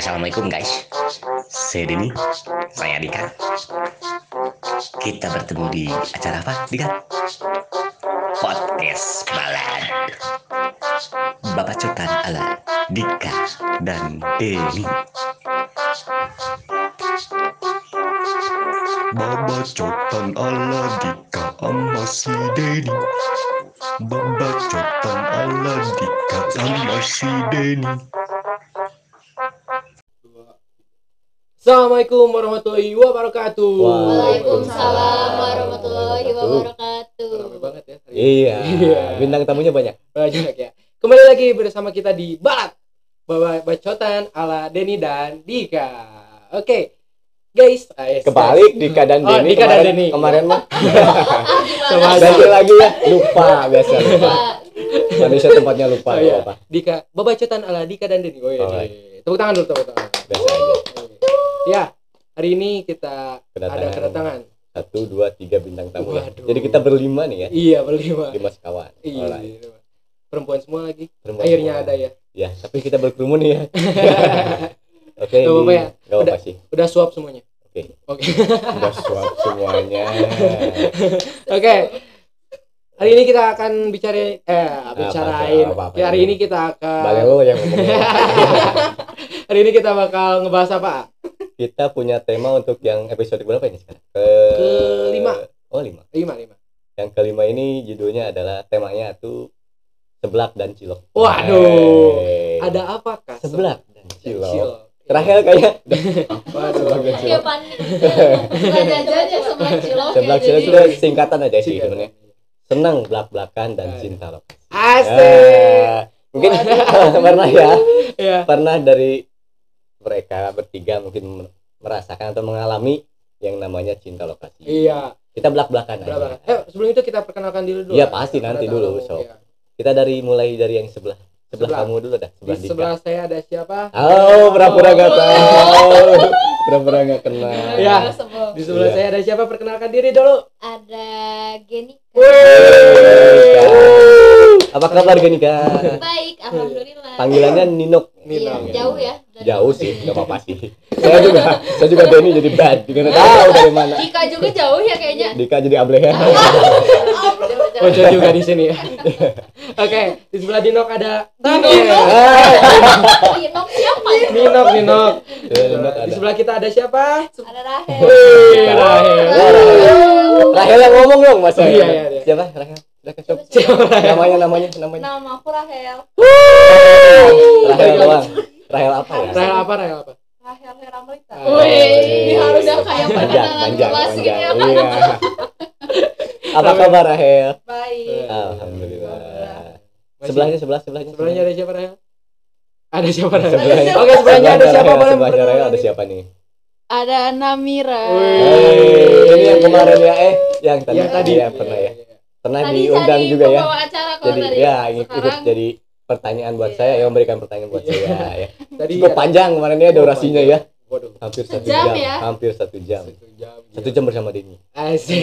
Assalamualaikum guys. Saya Denny. Saya Dika. Kita bertemu di acara apa Dika? Podcast Balad Bapak Cotan ala Dika dan Denny. Babacotan ala Dika sama si Denny. Babacotan ala Dika sama si Denny Assalamualaikum warahmatullahi wabarakatuh. Waalaikumsalam warahmatullahi wabarakatuh. Rame banget ya. hari ini. Iya, Iya. bintang tamunya banyak. Banyak ya. Kembali lagi bersama kita di Balat. Bawa bacotan ala Denny dan Dika. Oke. Guys, ah, yes, Kebalik guys. Dika dan Oh. Dika dan kemarin, Denny. Kemarin mah ganti lagi ya. Lupa biasa lupa. Manusia tempatnya lupa Oh, iya. apa. Dika, babacotan ala Dika dan Denny. Oh, iya. Oh, iya. Tepuk tangan dulu, tepuk tangan. Biasa aja. Ya, hari ini kita ada Kedatangan. kedatangan. Satu, dua, tiga bintang tamu. ya. Jadi kita berlima nih ya. Iya, berlima. Lima sekawan. Alright. Iya. Perempuan semua lagi. Perempuan Akhirnya semua. ada ya. Ya, tapi kita berkerumun nih ya. Oke, Gak apa-apa ya. Gak apa Udah. sih. Udah suap semuanya. Oke. Oke. Udah suap semuanya. Oke. Hari ini kita akan bicara eh bicarain. apa, apa, ya, hari apa. ini kita akan Balik lo yang. Hari ini kita bakal ngebahas apa? Kita punya tema untuk yang episode berapa ini sekarang? Ke... Kelima. Oh, lima. Lima, lima. Yang kelima ini judulnya adalah temanya tuh seblak dan cilok. Waduh. Hey. Ada apakah? seblak dan Cilok. cilok. Terakhir kayaknya Waduh. seblak dan kayak cilok. panik. Sebelah jajan ya sebelah cilok. Seblak ya, cilok itu singkatan aja sih sebenarnya. Senang belak-belakan dan Eh. cinta loh. Asik. Ya, mungkin pernah ya, Ya. pernah dari mereka bertiga mungkin merasakan atau mengalami yang namanya cinta lokasi. Iya. Kita belak-belakan Berapa? aja. Eh, sebelum itu kita perkenalkan diri dulu. Iya, pasti nanti dulu, so. iya. Kita dari mulai dari yang sebelah sebelah, Sebelah. kamu dulu dah, Di sebelah Dika. sebelah saya ada siapa? Oh, pura-pura gak tahu. Pura-pura gak kenal. Ya. Sebel. Di sebelah Iya. saya ada siapa? Perkenalkan diri dulu. Ada Geni. Genika. Apa kabar Genika? Baik, alhamdulillah. Panggilannya Ninok. Iya, Nino. jauh ya. Jauh sih, gak apa-apa sih. Saya juga, saya juga Denny jadi bad. Gimana tahu dari mana? Dika juga jauh ya kayaknya. Dika jadi Ableh ya. Ojo juga di sini ya. Oke, di sebelah Dinok ada Tino. Dinok siapa? Ya, Ninok Di sebelah kita ada siapa? Ada Rahel. Rahel. Rahel yang ngomong dong Mas. Oh, iya, iya, iya. Siapa? Rahel. Rahel, coba. Siapa Rahel? Namanya namanya namanya. Nama aku Rahel. Rahel doang. Rahel apa ya? Rahel apa? Rahel apa? Rahel Heramlita. Wih, ini harus udah kayak panjang, kelas panjang. gini ya. Iya. Apa kabar Rahel? Baik. Alhamdulillah. Masih- Sebelahnya sebelah sebelahnya. Sebelahnya ada siapa Rahel? Ada siapa Rahel? Sebelahnya. Oke, sebelahnya ada siapa? Rahel, Boleh Sebelahnya Rahel ada siapa nih? Ada Namira. Wih. Ini yang kemarin ya eh yang tadi Yang tadi ya pernah ya. Pernah Tadi diundang tadi juga ya. pembawa acara kalau Jadi ya ikut, jadi pertanyaan buat Iya. saya yang memberikan pertanyaan buat saya ya. Tadi Cukup ada- panjang kemarin ya durasinya ya. Waduh. Hampir satu Sejam jam, ya? hampir satu jam. Satu jam. Satu jam bersama Denny. Asik.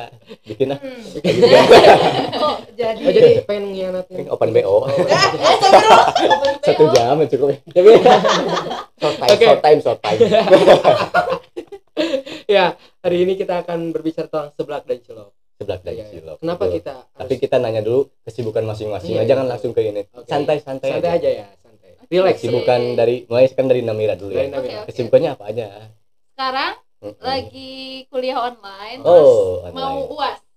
Bikin ah Hmm. gitu ya. Kok jadi? Oh, jadi pengen ngianatin. open BO. Eh, Satu jam ya cukup. Jadi short time, Oke. short time, short time. Ya, hari ini kita akan berbicara tentang seblak dan cilok. Sebelah dari Iya, iya. cilok. Kenapa Betul. kita Tapi harus kita nanya dulu kesibukan masing-masing. Iya, ya, Jangan iya. langsung ke ini. Santai-santai santai aja. aja ya, santai. Relax. Kesibukan dari mulai kan dari Namira dulu ya. Oke, oke. Kesibukannya apa aja? Sekarang Mm-mm. lagi kuliah online. Oh, terus mau online. uas Oh,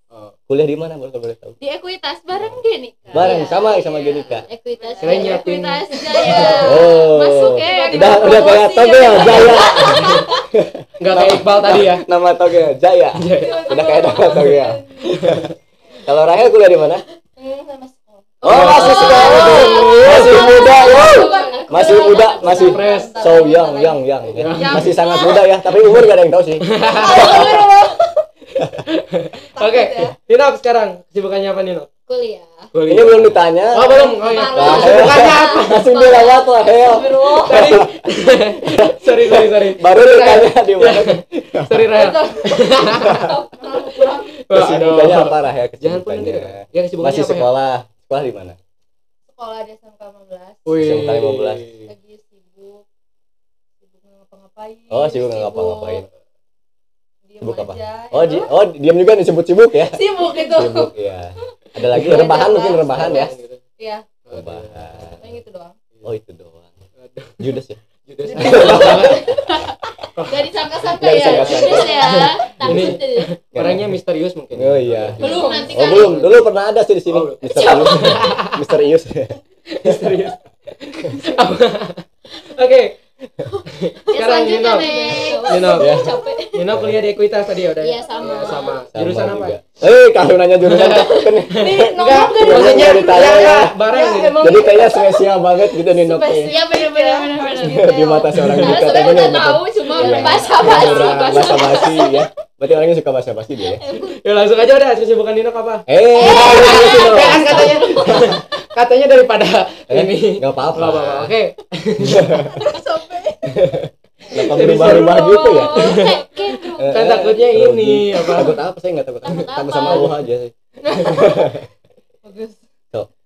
Kuliah di mana boleh boleh tahu? di Ekuitas bareng Geni. Kak. Bareng Iya, sama sama iya. Genika. Ekuitas. Kirain nyiapin- Ekuitas Jaya. Oh. Masuk ya. Udah udah kayak Togel Jaya. Enggak kayak Iqbal tadi ya. Nama Togel Jaya. Udah kayak nama Togel. Kalau Rahel kuliah di mana? Hmm, sama sekolah. Oh, masih sekolah. Masih muda, wow. Masih muda, masih Fresh. so young, young, young. ya. Young. Masih sangat muda ya, tapi umur gak ada yang tahu sih. Oke, Nino sekarang kesibukannya apa Nino? Kuliah. Ini belum ditanya. Oh, belum. Oh iya. Kesibukannya apa? Langsung dilewat Rahel. Tadi. sorry, sorry, sorry. Baru ditanya di mana. Sorry, Rahel. Kesibukannya apa Rahel? Kesibukannya. Ya kesibukannya Masih apa ya? sekolah. Sekolah di mana? Sekolah di SMK 15. Wih. SMK 15. Lagi sibuk ngapa-ngapain Oh, sibuk nggak ngapa-ngapain. Sibuk apa? aja, Oh, ya. di- oh diam juga disebut sibuk ya? sibuk itu Sibuk ya. Ada lagi rebahan mungkin rebahan ya. iya Rebahan. yang itu doang Oh itu doang. Judas ya. Judes. Gak disangka-sangka Nggak ya. Judes ya. Takut deh. Orangnya misterius mungkin. Oh iya. Belum nanti Oh kan. belum, dulu pernah ada sih di sini. Oh. Misterius. Misterius. Misterius. Oke. Ya Sekarang selanjutnya Nino. Nino. Ya. Capek. Nino kuliah di Ekuitas tadi ya udah. Iya, sama. Ya, sama. Sama Jurusan apa? juga. Eh, kalau nanya jurusan nih Enggak, maksudnya ditanya ya, ya. bareng Ya, gitu. jadi kayaknya spesial banget gitu nih Nok. Spesial. Iya benar-benar benar-benar. Di mata seorang Dika sebenarnya tapi udah tahu cuma Iya. basa-basi. bahasa basi ya. Berarti orangnya suka bahasa basi dia ya. Ya langsung aja udah kesibukan Nino apa? Eh, gitu. Ya kan katanya katanya daripada Eh, ini. Nggak apa-apa. Oke. Kenapa berubah-ubah gitu ya? Kayak. Eh, Kan takutnya ini, apa? Takut apa? Saya nggak takut. Takut sama Allah aja sih. bagus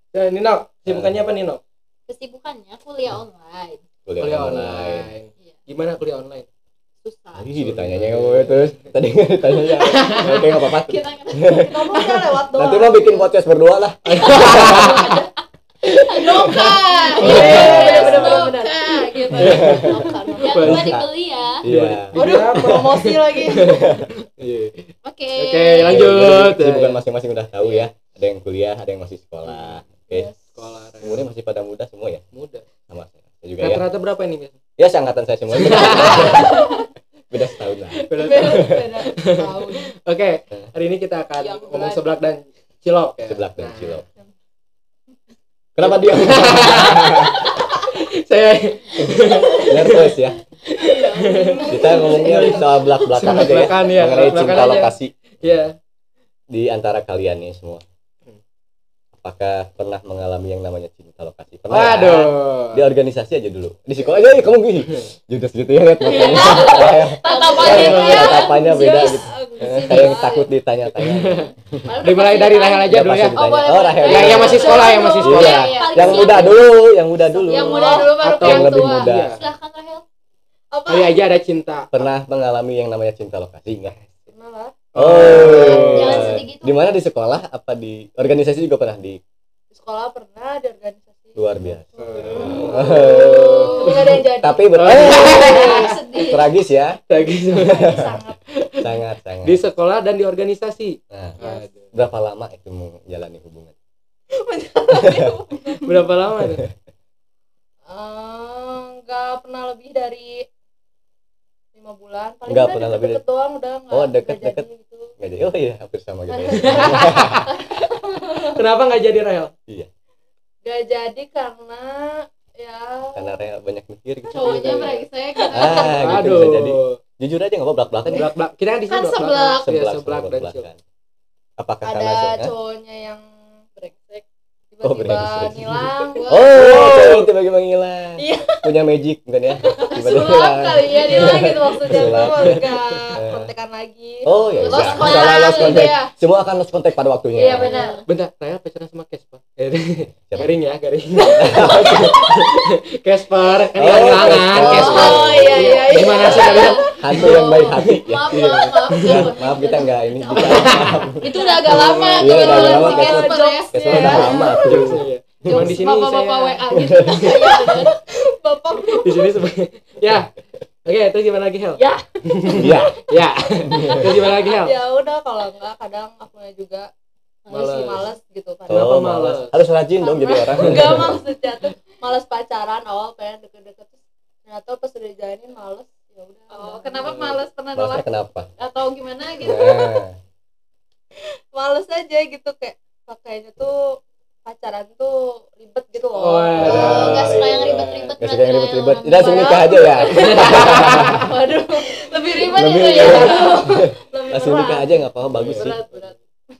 Ya, Nino, kesibukannya apa Nino? Kesibukannya kuliah online. Kuliah online. Iya. Gimana kuliah online? Susah. Tadi ditanyanya ngomongnya terus. Tadi nggak ditanyanya. Oke nggak apa-apa. Kita kan ngomongnya lewat doang Nanti mah bikin podcast berdua lah. Noka. Iya. Noka gitu. Noka. Yang dua dibeli ya. Iya. Waduh, promosi lagi Iya. Oke. Oke, lanjut. Jadi bukan masing-masing udah tahu ya. Ada yang kuliah, ada yang masih sekolah. Oke. Sekolah Umurnya masih pada muda semua ya? muda. Sama saya juga ya. Rata-rata berapa ini? Mas? Ya seangkatan saya semua. Beda setahun lah. Beda- beda tahun Oke, hari ini kita akan ngomong seblak dan cilok ya. Seblak dan Nah, cilok. Kenapa dia Saya nervous ya? Kita ngomongnya soal belak-belakan aja ya. Ya, Mengenai cinta aja. lokasi ya di antara kalian nih semua. Apakah pernah mengalami yang namanya cinta lokasi? Pernah ya? Waduh. Di organisasi aja dulu. Di sekolah aja kamu gini. Judes gitu ya lihat mukanya. Tatapannya tuh ya. Tatapannya beda gitu. Eh, yang takut ditanya-tanya. Dimulai dari. Rahel aja Ya, dulu ya. Oh, boleh, Oh. Rahel. Yang- yang masih sekolah, yang masih sekolah. Iya. Yang muda dulu, yang muda dulu. Yang muda dulu baru Atau yang lebih tua. muda. Iya. Silahkan Rahel. apa Kali aja ada cinta. Pernah mengalami yang namanya cinta lokasi enggak? pernah lah Oh. Jangan sedih gitu. Di mana di sekolah apa di organisasi juga pernah di di sekolah pernah di organisasi luar biasa. ada yang jadi Tapi tragis ya. Lagi sangat Sangat sangat. di sekolah dan di organisasi. Nah, berapa lama itu menjalani hubungan? Berapa lama tuh? Eh, nggak pernah lebih dari lima bulan paling Nggak udah pernah lebih deket-deket doang udah nggak Oh, deket-deket. jadi gitu jadi. Oh iya, hampir sama gitu. Kenapa nggak jadi Rahel? Nggak jadi karena ya Karena Rea banyak mikir gitu. Cowoknya brengsek. Ah, gitu Aduh. bisa jadi. Jujur aja nggak apa belak-belakan ya. Belak belak. Kita kan di sini Kan seblak. Iya, Sebelah seblak dan cilok. belak-belakan. Apakah ada karena Hah? cowoknya yang brengsek Oh, tiba-tiba ngilang Oh, cowok tiba-tiba ngilang. Iya. Punya magic bukan ya? Tiba-tiba sulap hilang. kali ya hilang gitu maksudnya Sulap. gua nggak Eh. kontekan lagi Oh ya, Lost udah. contact Salah lost contact. ya. Semua akan lost contact pada waktunya. iya benar Bentar, Rahel pacaran sama Casper. Eh, Siapa? garing ya, garing. Casper, kan Oh, hilang-hilangan Casper. Oh, iya, iya, iya. Gimana sih kalian? Hantu yang baik hati ya. Maaf, Iya. maaf, maaf. Ya, kita nggak ini itu udah agak lama Iya, udah agak lama, Casper. Ya. Casper udah lama tuh. Iya. Cuman di sini Bapak-bapak saya WA gitu. Iya bapak di sini sebagai ya. Oke, terus gimana lagi Hel? Ya. Iya. Ya. terus gimana lagi Hel? ya udah kalau enggak kadang akunya juga males Males. males gitu kan Kenapa Oh, males? Harus rajin dong jadi orang. enggak maksudnya tuh males pacaran awal pengen deket-deket terus ternyata pas udah jalanin males ya udah Oh, kenapa males pernah nolak kenapa? atau gimana gitu? Nah, males aja gitu kayak kayaknya tuh pacaran tuh ribet gitu loh Oh, Oh, nggak suka yang ribet-ribet Gak suka yang ribet-ribet. yang Tidak langsung nikah aja ya. waduh lebih ribet Lebih itu ya. lebih Langsung nikah aja nggak apa-apa bagus sih. berat berat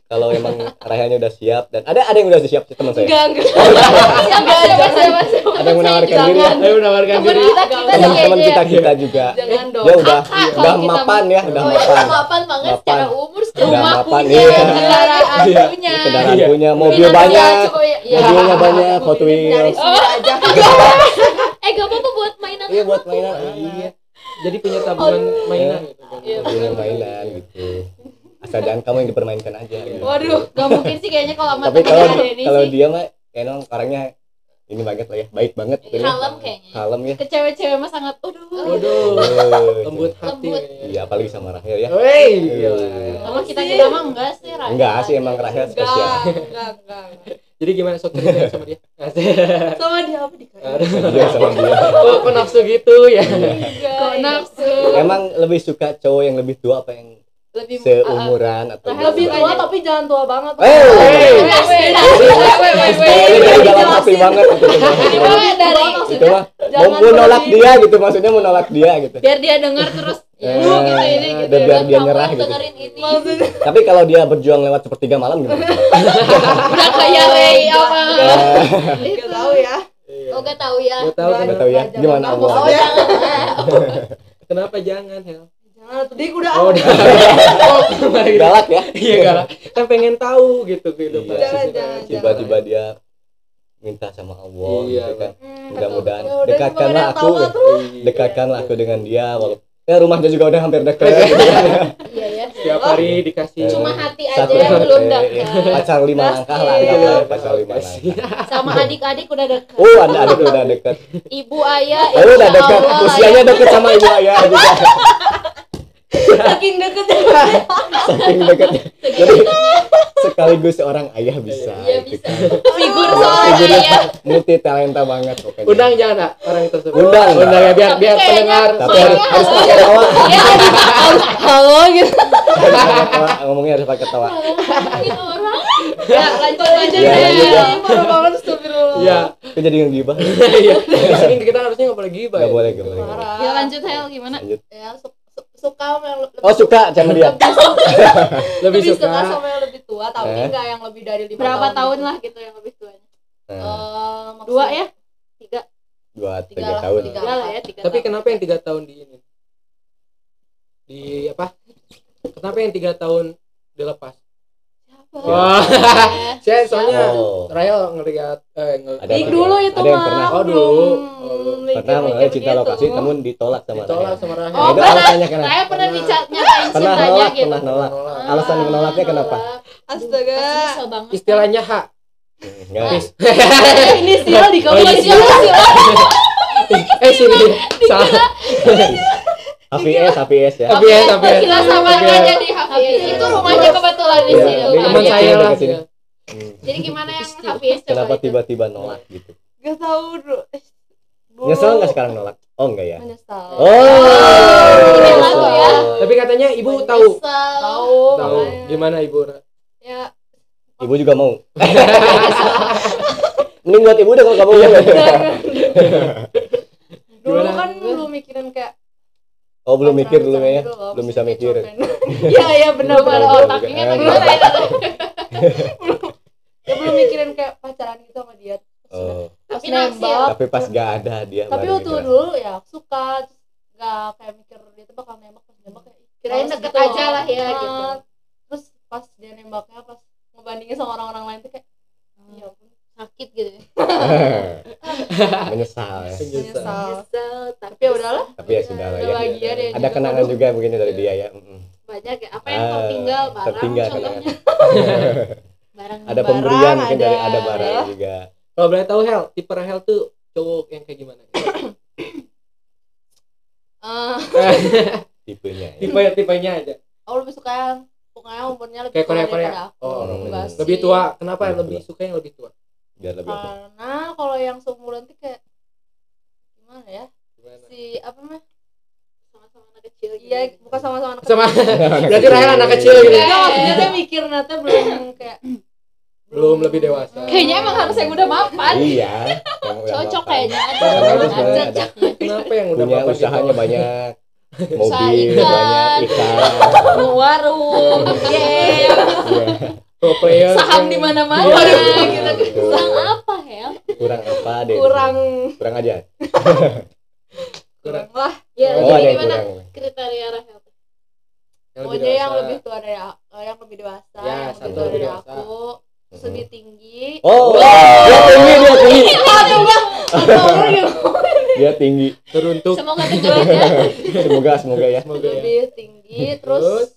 Kalau emang Rahanya udah siap dan ada ada yang udah siap sih teman saya. enggak enggak Siapa siapa siapa siapa? Ada yang menawarkan diri ya. Ayo menawarkan diri. kita kita Teman-teman kayaknya. kita kita juga. jangan dong Ya udah udah mapan ya, udah Oh, iya, mapan. mapan banget Mapan. secara umur, secara Udah rumah mapan, punya, iya. kendaraan Iya. punya. Kendaraan Iya. punya, mobil banyak. ya. Mobilnya banyak, Hot Wheels. Eh, gak apa-apa buat mainan Iya buat mainan. Iya. jadi punya tabungan mainan gitu punya mainan gitu asal jangan kamu yang dipermainkan aja gitu. Waduh. Gak mungkin sih kayaknya kalau sama tapi kalau kalau sih dia mah emang orangnya ini banget lah ya baik banget gitu ya. kalem kayaknya. kalem ya Ke cewek-cewek mah sangat aduh. Waduh, Eh, lembut hati. Lembut. iya apalagi sama Rahel ya Wey, Iya. Sama kita kita mah enggak sih, Ra. enggak sih emang Rahel spesial enggak, enggak. Jadi gimana sok cerita sama dia? Sama dia apa di dia sama dia Oh, kok nafsu gitu ya? Kok nafsu. emang lebih suka cowok yang lebih tua apa yang Lebih seumuran atau Rahel Lebih tua tapi jangan tua banget. Eh, dalam hati banget gitu. Dari Itu mah mau, Jangan nolak dia gitu maksudnya mau nolak dia gitu. biar dia dengar terus ya Eh, gitu ini gitu. biar dia nyerah gitu. Tapi kalau dia berjuang lewat sepertiga malam gimana? Udah kayak Ray apa? enggak tahu ya. Oh, gak tahu ya. Gak tahu kenapa, tahu ya jangan gimana. Oh, jangan. kenapa jangan Hel? Dia udah Oh, udah. oh, gitu. Galak ya? Iya galak. Kan pengen tahu gitu kehidupan. Iya. Tiba-tiba dia minta sama Allah Iya, gitu kan. Hmm, Mudah-mudahan ya udah, dekatkanlah aku. tuh. Iya. Dekatkanlah aku dengan dia walaupun ya rumahnya juga udah hampir dekat gitu kan. Iya ya. Setiap hari dikasih. Cuma hati aja Satu yang belum dekat. Pacar lima langkah lah Iya. gitu, pacar lima langkah. Sama adik-adik udah dekat. Oh, ada ada udah dekat. Ibu ayah Oh, udah dekat. Usianya ya. dekat sama ibu ayah juga. Saking deketnya. Saking dekatnya. Jadi sekaligus seorang ayah bisa. Iya gitu bisa. kan. Figur Iya, seorang figurnya ayah. multi talenta banget pokoknya. Undang jangan nak orang tersebut. Undang. Undang ya biar Tapi biar pendengar. Tapi harus, harus pakai tawa. Ya, harus halo gitu. Ngomongnya harus pakai tawa. Gitu orang. Ya, lanjut lanjut. Ya, ya. Parah banget astagfirullah. Iya. Itu jadi ngegibah. Iya. Di sini kita harusnya nggak boleh gibah. Enggak ya. boleh, enggak boleh. nggak boleh. Parah. Ya lanjut Hel gimana? Lanjut. Ya, suka sama yang lebih Oh, suka sama dia. Lebih lebih suka suka. sama yang lebih tua tapi Eh? enggak yang lebih dari lima Berapa tahun gitu. lah gitu yang lebih tuanya? Eh, maksudnya Dua ya? Tiga. dua, tiga tiga lah, tahun. tiga. Tiga lah ya, tiga. Tapi tahun. kenapa yang tiga tahun di ini? Di apa? Kenapa yang tiga tahun dilepas? Wah. Saya soalnya Oh. Raya ngeliat eh nge- Ada dulu itu ada yang mah pernah. Oh, dulu. Oh. Pernah mengenai cinta lokasi namun ditolak sama ditolak Rahel. sama Rahel. Nah, Oh, pernah. alasannya kenapa? Saya pernah Pernah. dicat nyatain Pernah cintanya nolak, gitu. pernah nolak. Alasan menolaknya kenapa? astaga. Istilahnya hak. Enggak. ini sial di Oh, kamu ini sial eh sini. Salah. HVS, HVS ya. Tapi tapi ya. Kita sama Tapi aja di HVS. Itu rumahnya kebetulan di Iya, sini. Teman Iya, saya iya, lah. ya. Hmm. Jadi gimana yang HVS coba Kenapa tiba-tiba nolak gitu? gak Eh, dulu Nyesel nggak sekarang nolak? Oh enggak ya. menyesal Oh. Lagu ya. Tapi katanya ibu tahu. Tahu Tahu gimana ibu? ya Ibu juga mau. Mending buat ibu deh kalau kamu mau. dulu kan belum mikirin kayak Oh belum mikir dulu ya. gitu Belum bisa mikir. Iya iya benar benar otaknya kan belum. gimana ya? ya belum mikirin kayak pacaran gitu sama dia Oh, pas Tapi nembak tapi pas gak ada dia tapi waktu dulu ya aku suka terus nggak kayak mikir dia tuh bakal nembak pas nembak kayak Kirain deket gitu aja lah ya, Ah, gitu. terus pas dia nembaknya pas ngebandingin sama orang-orang lain tuh kayak ya Sakit gitu. ya. Menyesal ya. Menyesal. menyesal tapi ya udahlah Tapi ya sudah lah ya. bahagia deh Ada juga. kenangan juga begini dari dia ya. Banyak ya. Apa yang Ah, tertinggal barang tertinggal contohnya. Barang Ada Barang pemberian mungkin dari ada. barang juga. Kalau boleh tahu Hel, tipe Rahel tuh cowok yang kayak gimana? Eh, Tipenya. ya. Tipe tipenya aja. aku lebih suka yang pokoknya umurnya lebih Kayak Korea Korea. Oh, lebih- tua. Kenapa Lebih lebih suka yang lebih tua? Biar lebih karena kalau yang seumuran tuh kayak gimana ya Gimana? si apa mah sama-sama anak kecil gitu. iya bukan sama-sama anak Sama kecil. berarti Rahel anak kecil gitu. Dia mikir nanti belum kayak Belum lebih dewasa. Kayaknya emang harus yang udah mapan. Iya. Cocok mapan. kayaknya. Sama Kenapa yang udah punya bapak usahanya banyak. Mobil ikan. banyak, ikan. warung, yeah. Pro player. saham di mana-mana Iya. gitu. Betul. Kurang apa Hel? Kurang apa deh? kurang Kurang aja. kurang lah Ya, Oh, jadi gimana kurang. kriteria Rahel? Yang lebih yang lebih tua dari aku eh, yang lebih dewasa Ya, yang satu lebih tua dari dewasa. aku terus lebih tinggi Oh, dia tinggi, dia tinggi. dia tinggi teruntuk Semoga ya. semoga semoga ya semoga ya lebih tinggi terus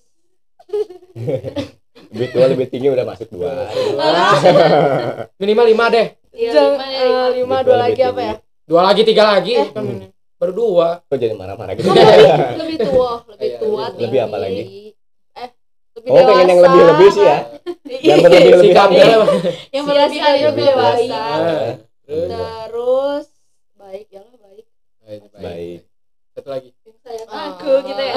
lebih tua lebih tinggi udah masuk dua. Minimal lima deh. Iya, lima ya, eh, lima. lima Lebih dua lagi lebih apa ya? Tinggi. dua lagi tiga lagi Eh. kan baru dua. Kok jadi marah-marah gitu? Lebih tua lebih Iya, tua lebih- lebih apa lagi? tinggi. eh lebih oh pengen yang lebih lebih sih ya? Yang berlebih lebih sikapnya Yang itu lebih dewasa. Ah, terus baik ya baik baik, baik. Satu lagi sayang Ah. aku gitu ya.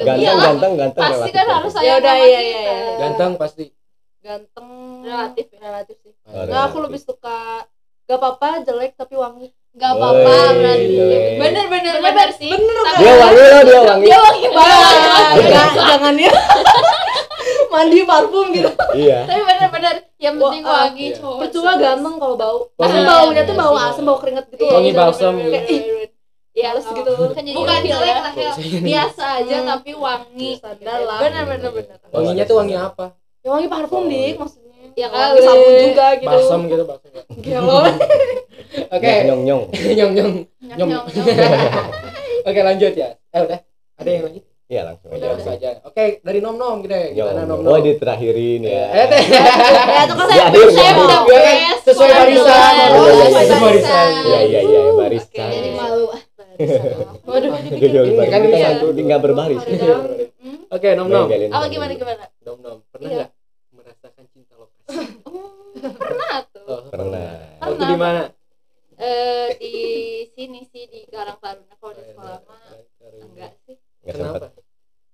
Ganteng Iyalah, ganteng ganteng Pasti relatif kan ya. harus Ya sayang udah, sama iya, kita. iya, iya. ganteng pasti ganteng Relatif ya? relatif sih Oh, Nggak, relatif. aku lebih suka gak apa-apa jelek tapi wangi Gak apa-apa berarti. Bener bener bener sih. Tapi dia wangi loh dia wangi dia wangi banget. Jangan, jangan ya mandi parfum gitu iya Tapi bener bener yang penting Wah, ah, wangi iya. cowok. percuma ganteng kalau bau asam baunya tuh bau Iya, asam bau keringet gitu Iya, loh Wangi bener, balsam bener, gitu. Iya, Males oh. gitu. Kan jadi Bukan jelek lah Hel. biasa aja Hmm. tapi wangi. Standar lah. Bener bener bener. wanginya tuh wangi apa ya wangi parfum Oh, dik iya. maksudnya Ya wangi kali. sabun juga gitu balsam gitu balsam Ya oke nyong nyong nyong nyong Nyong nyong nyong. oke lanjut ya eh udah ada yang lagi iya langsung aja langsung aja oke dari nom nom gitu ya gimana nom nyong nom oh diterakhirin ya eh teh ya itu kan Di saya saya di udah. Ya kan, sesuai barisan. Oh, sesuai barisan. iya iya iya barisan Oke, jadi malu. waduh Ini kan kita iya. satu tinggal berbaris Hmm? oke nom nom. Apa gimana gimana? nom nom pernah Iya. nggak merasakan cinta lokasi Hmm, Pernah tuh. oh, pernah Oh, itu di mana Eh di sini sih di Karang Taruna kalau di sekolah mah enggak sih. kenapa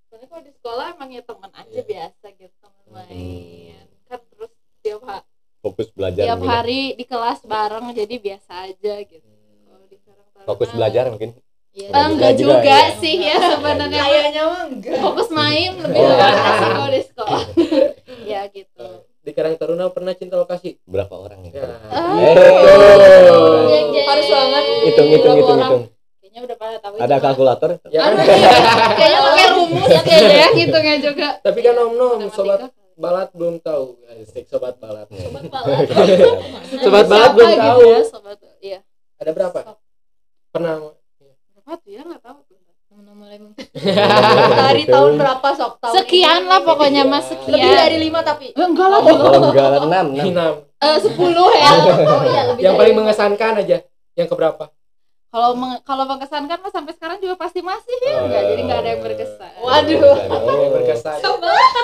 Soalnya kalau di sekolah emang ya teman aja Iya. biasa gitu teman main. Kan terus tiap ha- fokus belajar tiap hari di kelas bareng jadi biasa aja gitu. Kalau di Karang Taruna fokus belajar mungkin Eh, Enggak enggak juga, juga, ya. sih ya sebenarnya kayaknya mah enggak fokus main lebih Oh. banyak sih kalau di sekolah. ya gitu. di Karang Taruna pernah cinta lokasi berapa orang ya ya Ah. Eh, Jeng, jeng. Harus banget. hitung hitung hitung hitung Kayaknya udah pada tahu ada itu, kalkulator ya kan Aduh, iya. kayaknya pakai rumus ya kayaknya ya hitungnya juga. tapi kan nom nom sobat balat belum tahu Asik, sobat balat Sobat balat. Sobat balat belum gitu tahu. ya, sobat. Iya. ada berapa pernah Berapa tuh ya enggak tahu tuh. Mana mulai dari tahun berapa sok tahun Sekian ini? lah pokoknya mas lebih sekian. dari lima tapi Eh, enggak lah. oh enggak enam enam enam Eh, 10 ya. Oh iya lebih yang paling mengesankan aja yang keberapa Kalau meng- kalau mengesankan mah sampai sekarang juga pasti masih ya Oh. enggak jadi enggak ada yang berkesan. Waduh. Ada yang berkesan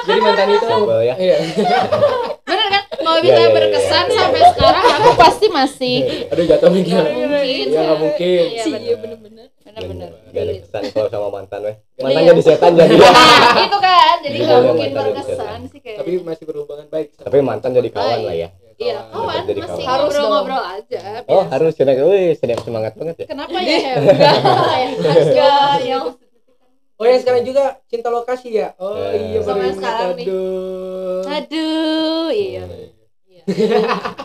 jadi mantan itu Sebel ya. iya Bener kan? Kalau Iya, bisa iya, iya, berkesan iya. sampai sekarang aku pasti masih. aduh jatuh mikir Nggak mungkin. ya nggak mungkin Iya bener. Bener-bener. Gak ada kesan kalau sama mantan weh. Iya. Mantan jadi setan jadi. Nah, itu kan jadi nggak Iya, mungkin berkesan sih kayaknya. tapi masih berhubungan baik Tapi mantan jadi kawan lah ya. Iya, kawan. masih kawan. Harus ngobrol-ngobrol aja. Oh biasa. harus sudah, wih sedap semangat banget ya. Kenapa ya? Enggak, ya. oh yang sekarang juga cinta lokasi ya oh Ya. iya baru Sampai ingat, sekarang nih. aduh Aduh, iya.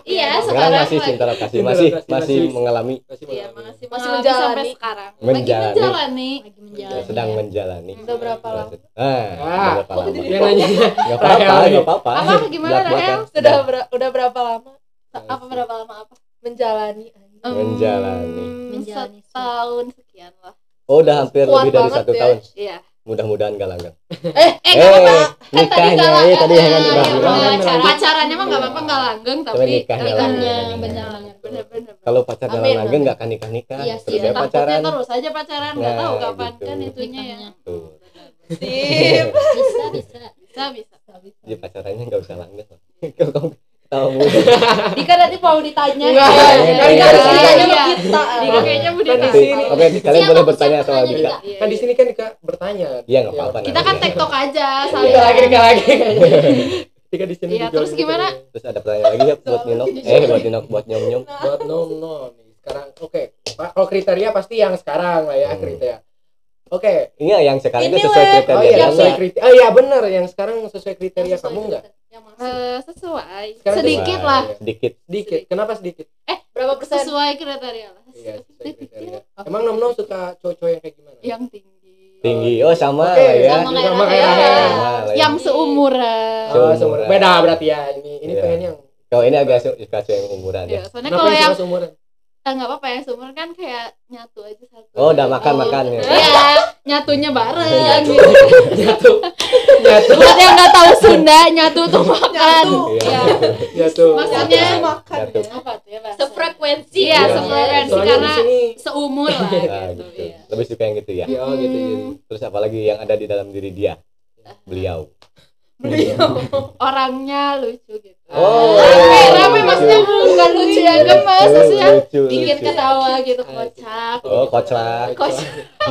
Iya, Sekarang masih lagi- cinta lokasi Cinta masih masih masih. mengalami masih Iya, masih Masih menjalani menjalani. sampai sekarang. Lagi Menjalani. menjalani. Lagi ya, sedang menjalani. Udah berapa lama? Ah, Ah. berapa lama? dia nanya Gak apa-apa, Rahel. gak apa-apa. Apa gimana. Rahel? Sudah ber- udah berapa lama Apa berapa lama apa? menjalani? Menjalani. Menjalani setahun sekian lah. Oh udah hampir Kuat lebih dari satu ya. tahun. Iya. Mudah-mudahan gak langgeng. Eh, Eh, enggak apa-apa. Eh, nikahnya nggak ya tadi eh, yang udah iya, bilang. bener. Langgeng. pacarannya mah nggak apa-apa nggak langgeng tapi nikahnya langgeng. berjalan bener-bener Kalau pacaran Amin, langgeng gak akan nikah-nikah. iya Terus sih ya pacaran. terus aja pacaran nggak Nah, tahu kapan gitu. kan itunya ya sip. bisa bisa bisa bisa Jadi pacarannya gak usah langgeng. Tahu Dika nanti mau ditanya Enggak, Iya, iya, Dika iya, harus iya, ditanya iya. sama kita. Dika kayaknya mau Kan di ditanya sini. Oke, kalian boleh bertanya sama Dika. Iya, kan di sini kan Dika bertanya Iya nggak apa-apa. kita kan nanti. tektok aja Dika saling lagi Dika lagi Dika di sini Iya, terus gitu. gimana? Terus ada pertanyaan lagi ya buat Nino. Eh buat Nino buat Nyom Nyom. buat nom nom sekarang oke Pak, kalau kriteria pasti yang sekarang lah ya Hmm. kriteria oke Iya yang sekarang itu sesuai kriteria oh iya sesuai kriteria oh iya benar yang sekarang sesuai kriteria kamu enggak Eh, sesuai Sekarang sedikit Sesuai, lah Sedikit. sedikit kenapa sedikit Berapa persen? sesuai kriteria lah iya sesuai sedikit kriteria emang nom nom suka cowok-cowok yang kayak gimana yang tinggi Tinggi. Oh sama Oke, lah ya. sama kayak sama kayak. Sama lah ya. yang seumuran Oh, Seumuran. seumuran. beda berarti ya ini ini Iya. pengen yang Kalau ini agak su- suka cewek yang umuran ya. ya soalnya kalau yang yang seumuran nggak apa-apa yang seumur kan kayak nyatu aja satu Oh, udah makan-makan ya. Iya, nyatunya bareng Iya. gitu. Nyatu. Nyatu. Buat yang nggak tahu Sunda, nyatu tuh makan. Nyatu. Iya. Nyatu. Maksudnya makan Nyatu. ya. apa tuh ya bahasa? Sefrekuensi. Iya, Iya. sefrekuensi Soalnya karena sini seumur lah Nah, gitu. gitu. Iya. Lebih suka yang gitu ya. Iya, oh gitu jadi. Terus apalagi yang ada di dalam diri dia? Beliau. Orangnya lucu gitu. Oh. Rame, rame maksudnya bukan lucu yang gemes, maksudnya Lucu, bikin lucu. ketawa gitu kocak. Oh, kocak. Kocak.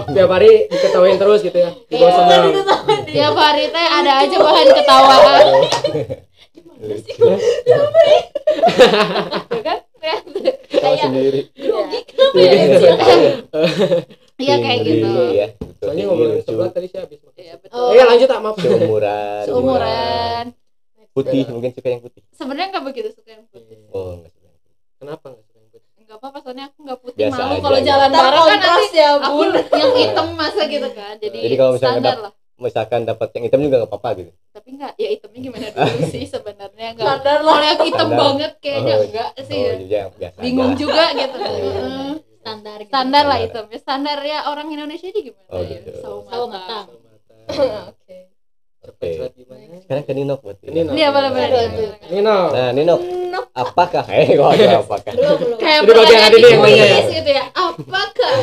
Tiap hari diketawain terus gitu ya. Dibawa Iya. sama Tiap hari teh ada aja bahan ketawaan. Lucu. Gitu kan? Tahu Kayak sendiri. Iya kayak gitu. Iya. Soalnya Tinggi, ngomongin lucu. sebelah tadi sih habis makan. Iya betul. Oh, ya lanjut tak maaf. Seumuran. Seumuran. Putih, mungkin suka yang putih. Sebenarnya nggak begitu suka yang putih. Oh, enggak suka. yang putih. Kenapa enggak suka yang putih? Enggak apa-apa soalnya aku nggak putih Biasa malu kalau gitu. jalan bareng kan nanti ya, aku Bun. yang hitam masa gitu kan. Jadi, Jadi kalau misalnya standar lah. Misalkan dapat yang hitam juga enggak apa-apa gitu. Tapi enggak, ya hitamnya gimana dulu sih sebenarnya enggak. Standar lah. Kalau yang hitam Standar. banget kayaknya Oh, enggak sih. Oh, ya. biasa. Bingung juga gitu. Standar. gitu. Standar lah hitamnya. Standar ya orang Indonesia ini gimana Oh, ya? gitu. Sawo Sawo matang. matang. Oke. Oke. Sekarang ke Nino buat Nino. Iya, boleh boleh. Nino. Nah, Nino, apakah? Eh, kok ada apakah? Belum, belum. Kayak Jadi bagian ada yang nanya ya? gitu ya. Apakah?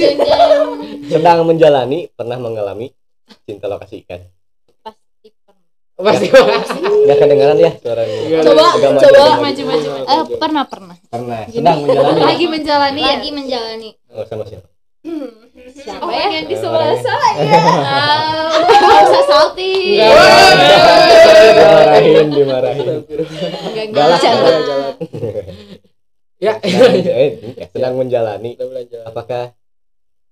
Sedang menjalani, pernah mengalami cinta lokasi ikan. Pasti. Enggak kedengaran ya suaranya. Coba, Agak coba. maju. Maju. Eh, pernah pernah. Pernah. Sedang menjalani. Lagi menjalani ya. Lagi menjalani. Oh, sama siapa? Siapa Oh, ya? yang di Eh, sebelah saya. Ah, Nggak usah salty. Dimarahin, dimarahin. Enggak Galak. enggak. Galak. Ya. Sedang, eh, ya, sedang menjalani. Apakah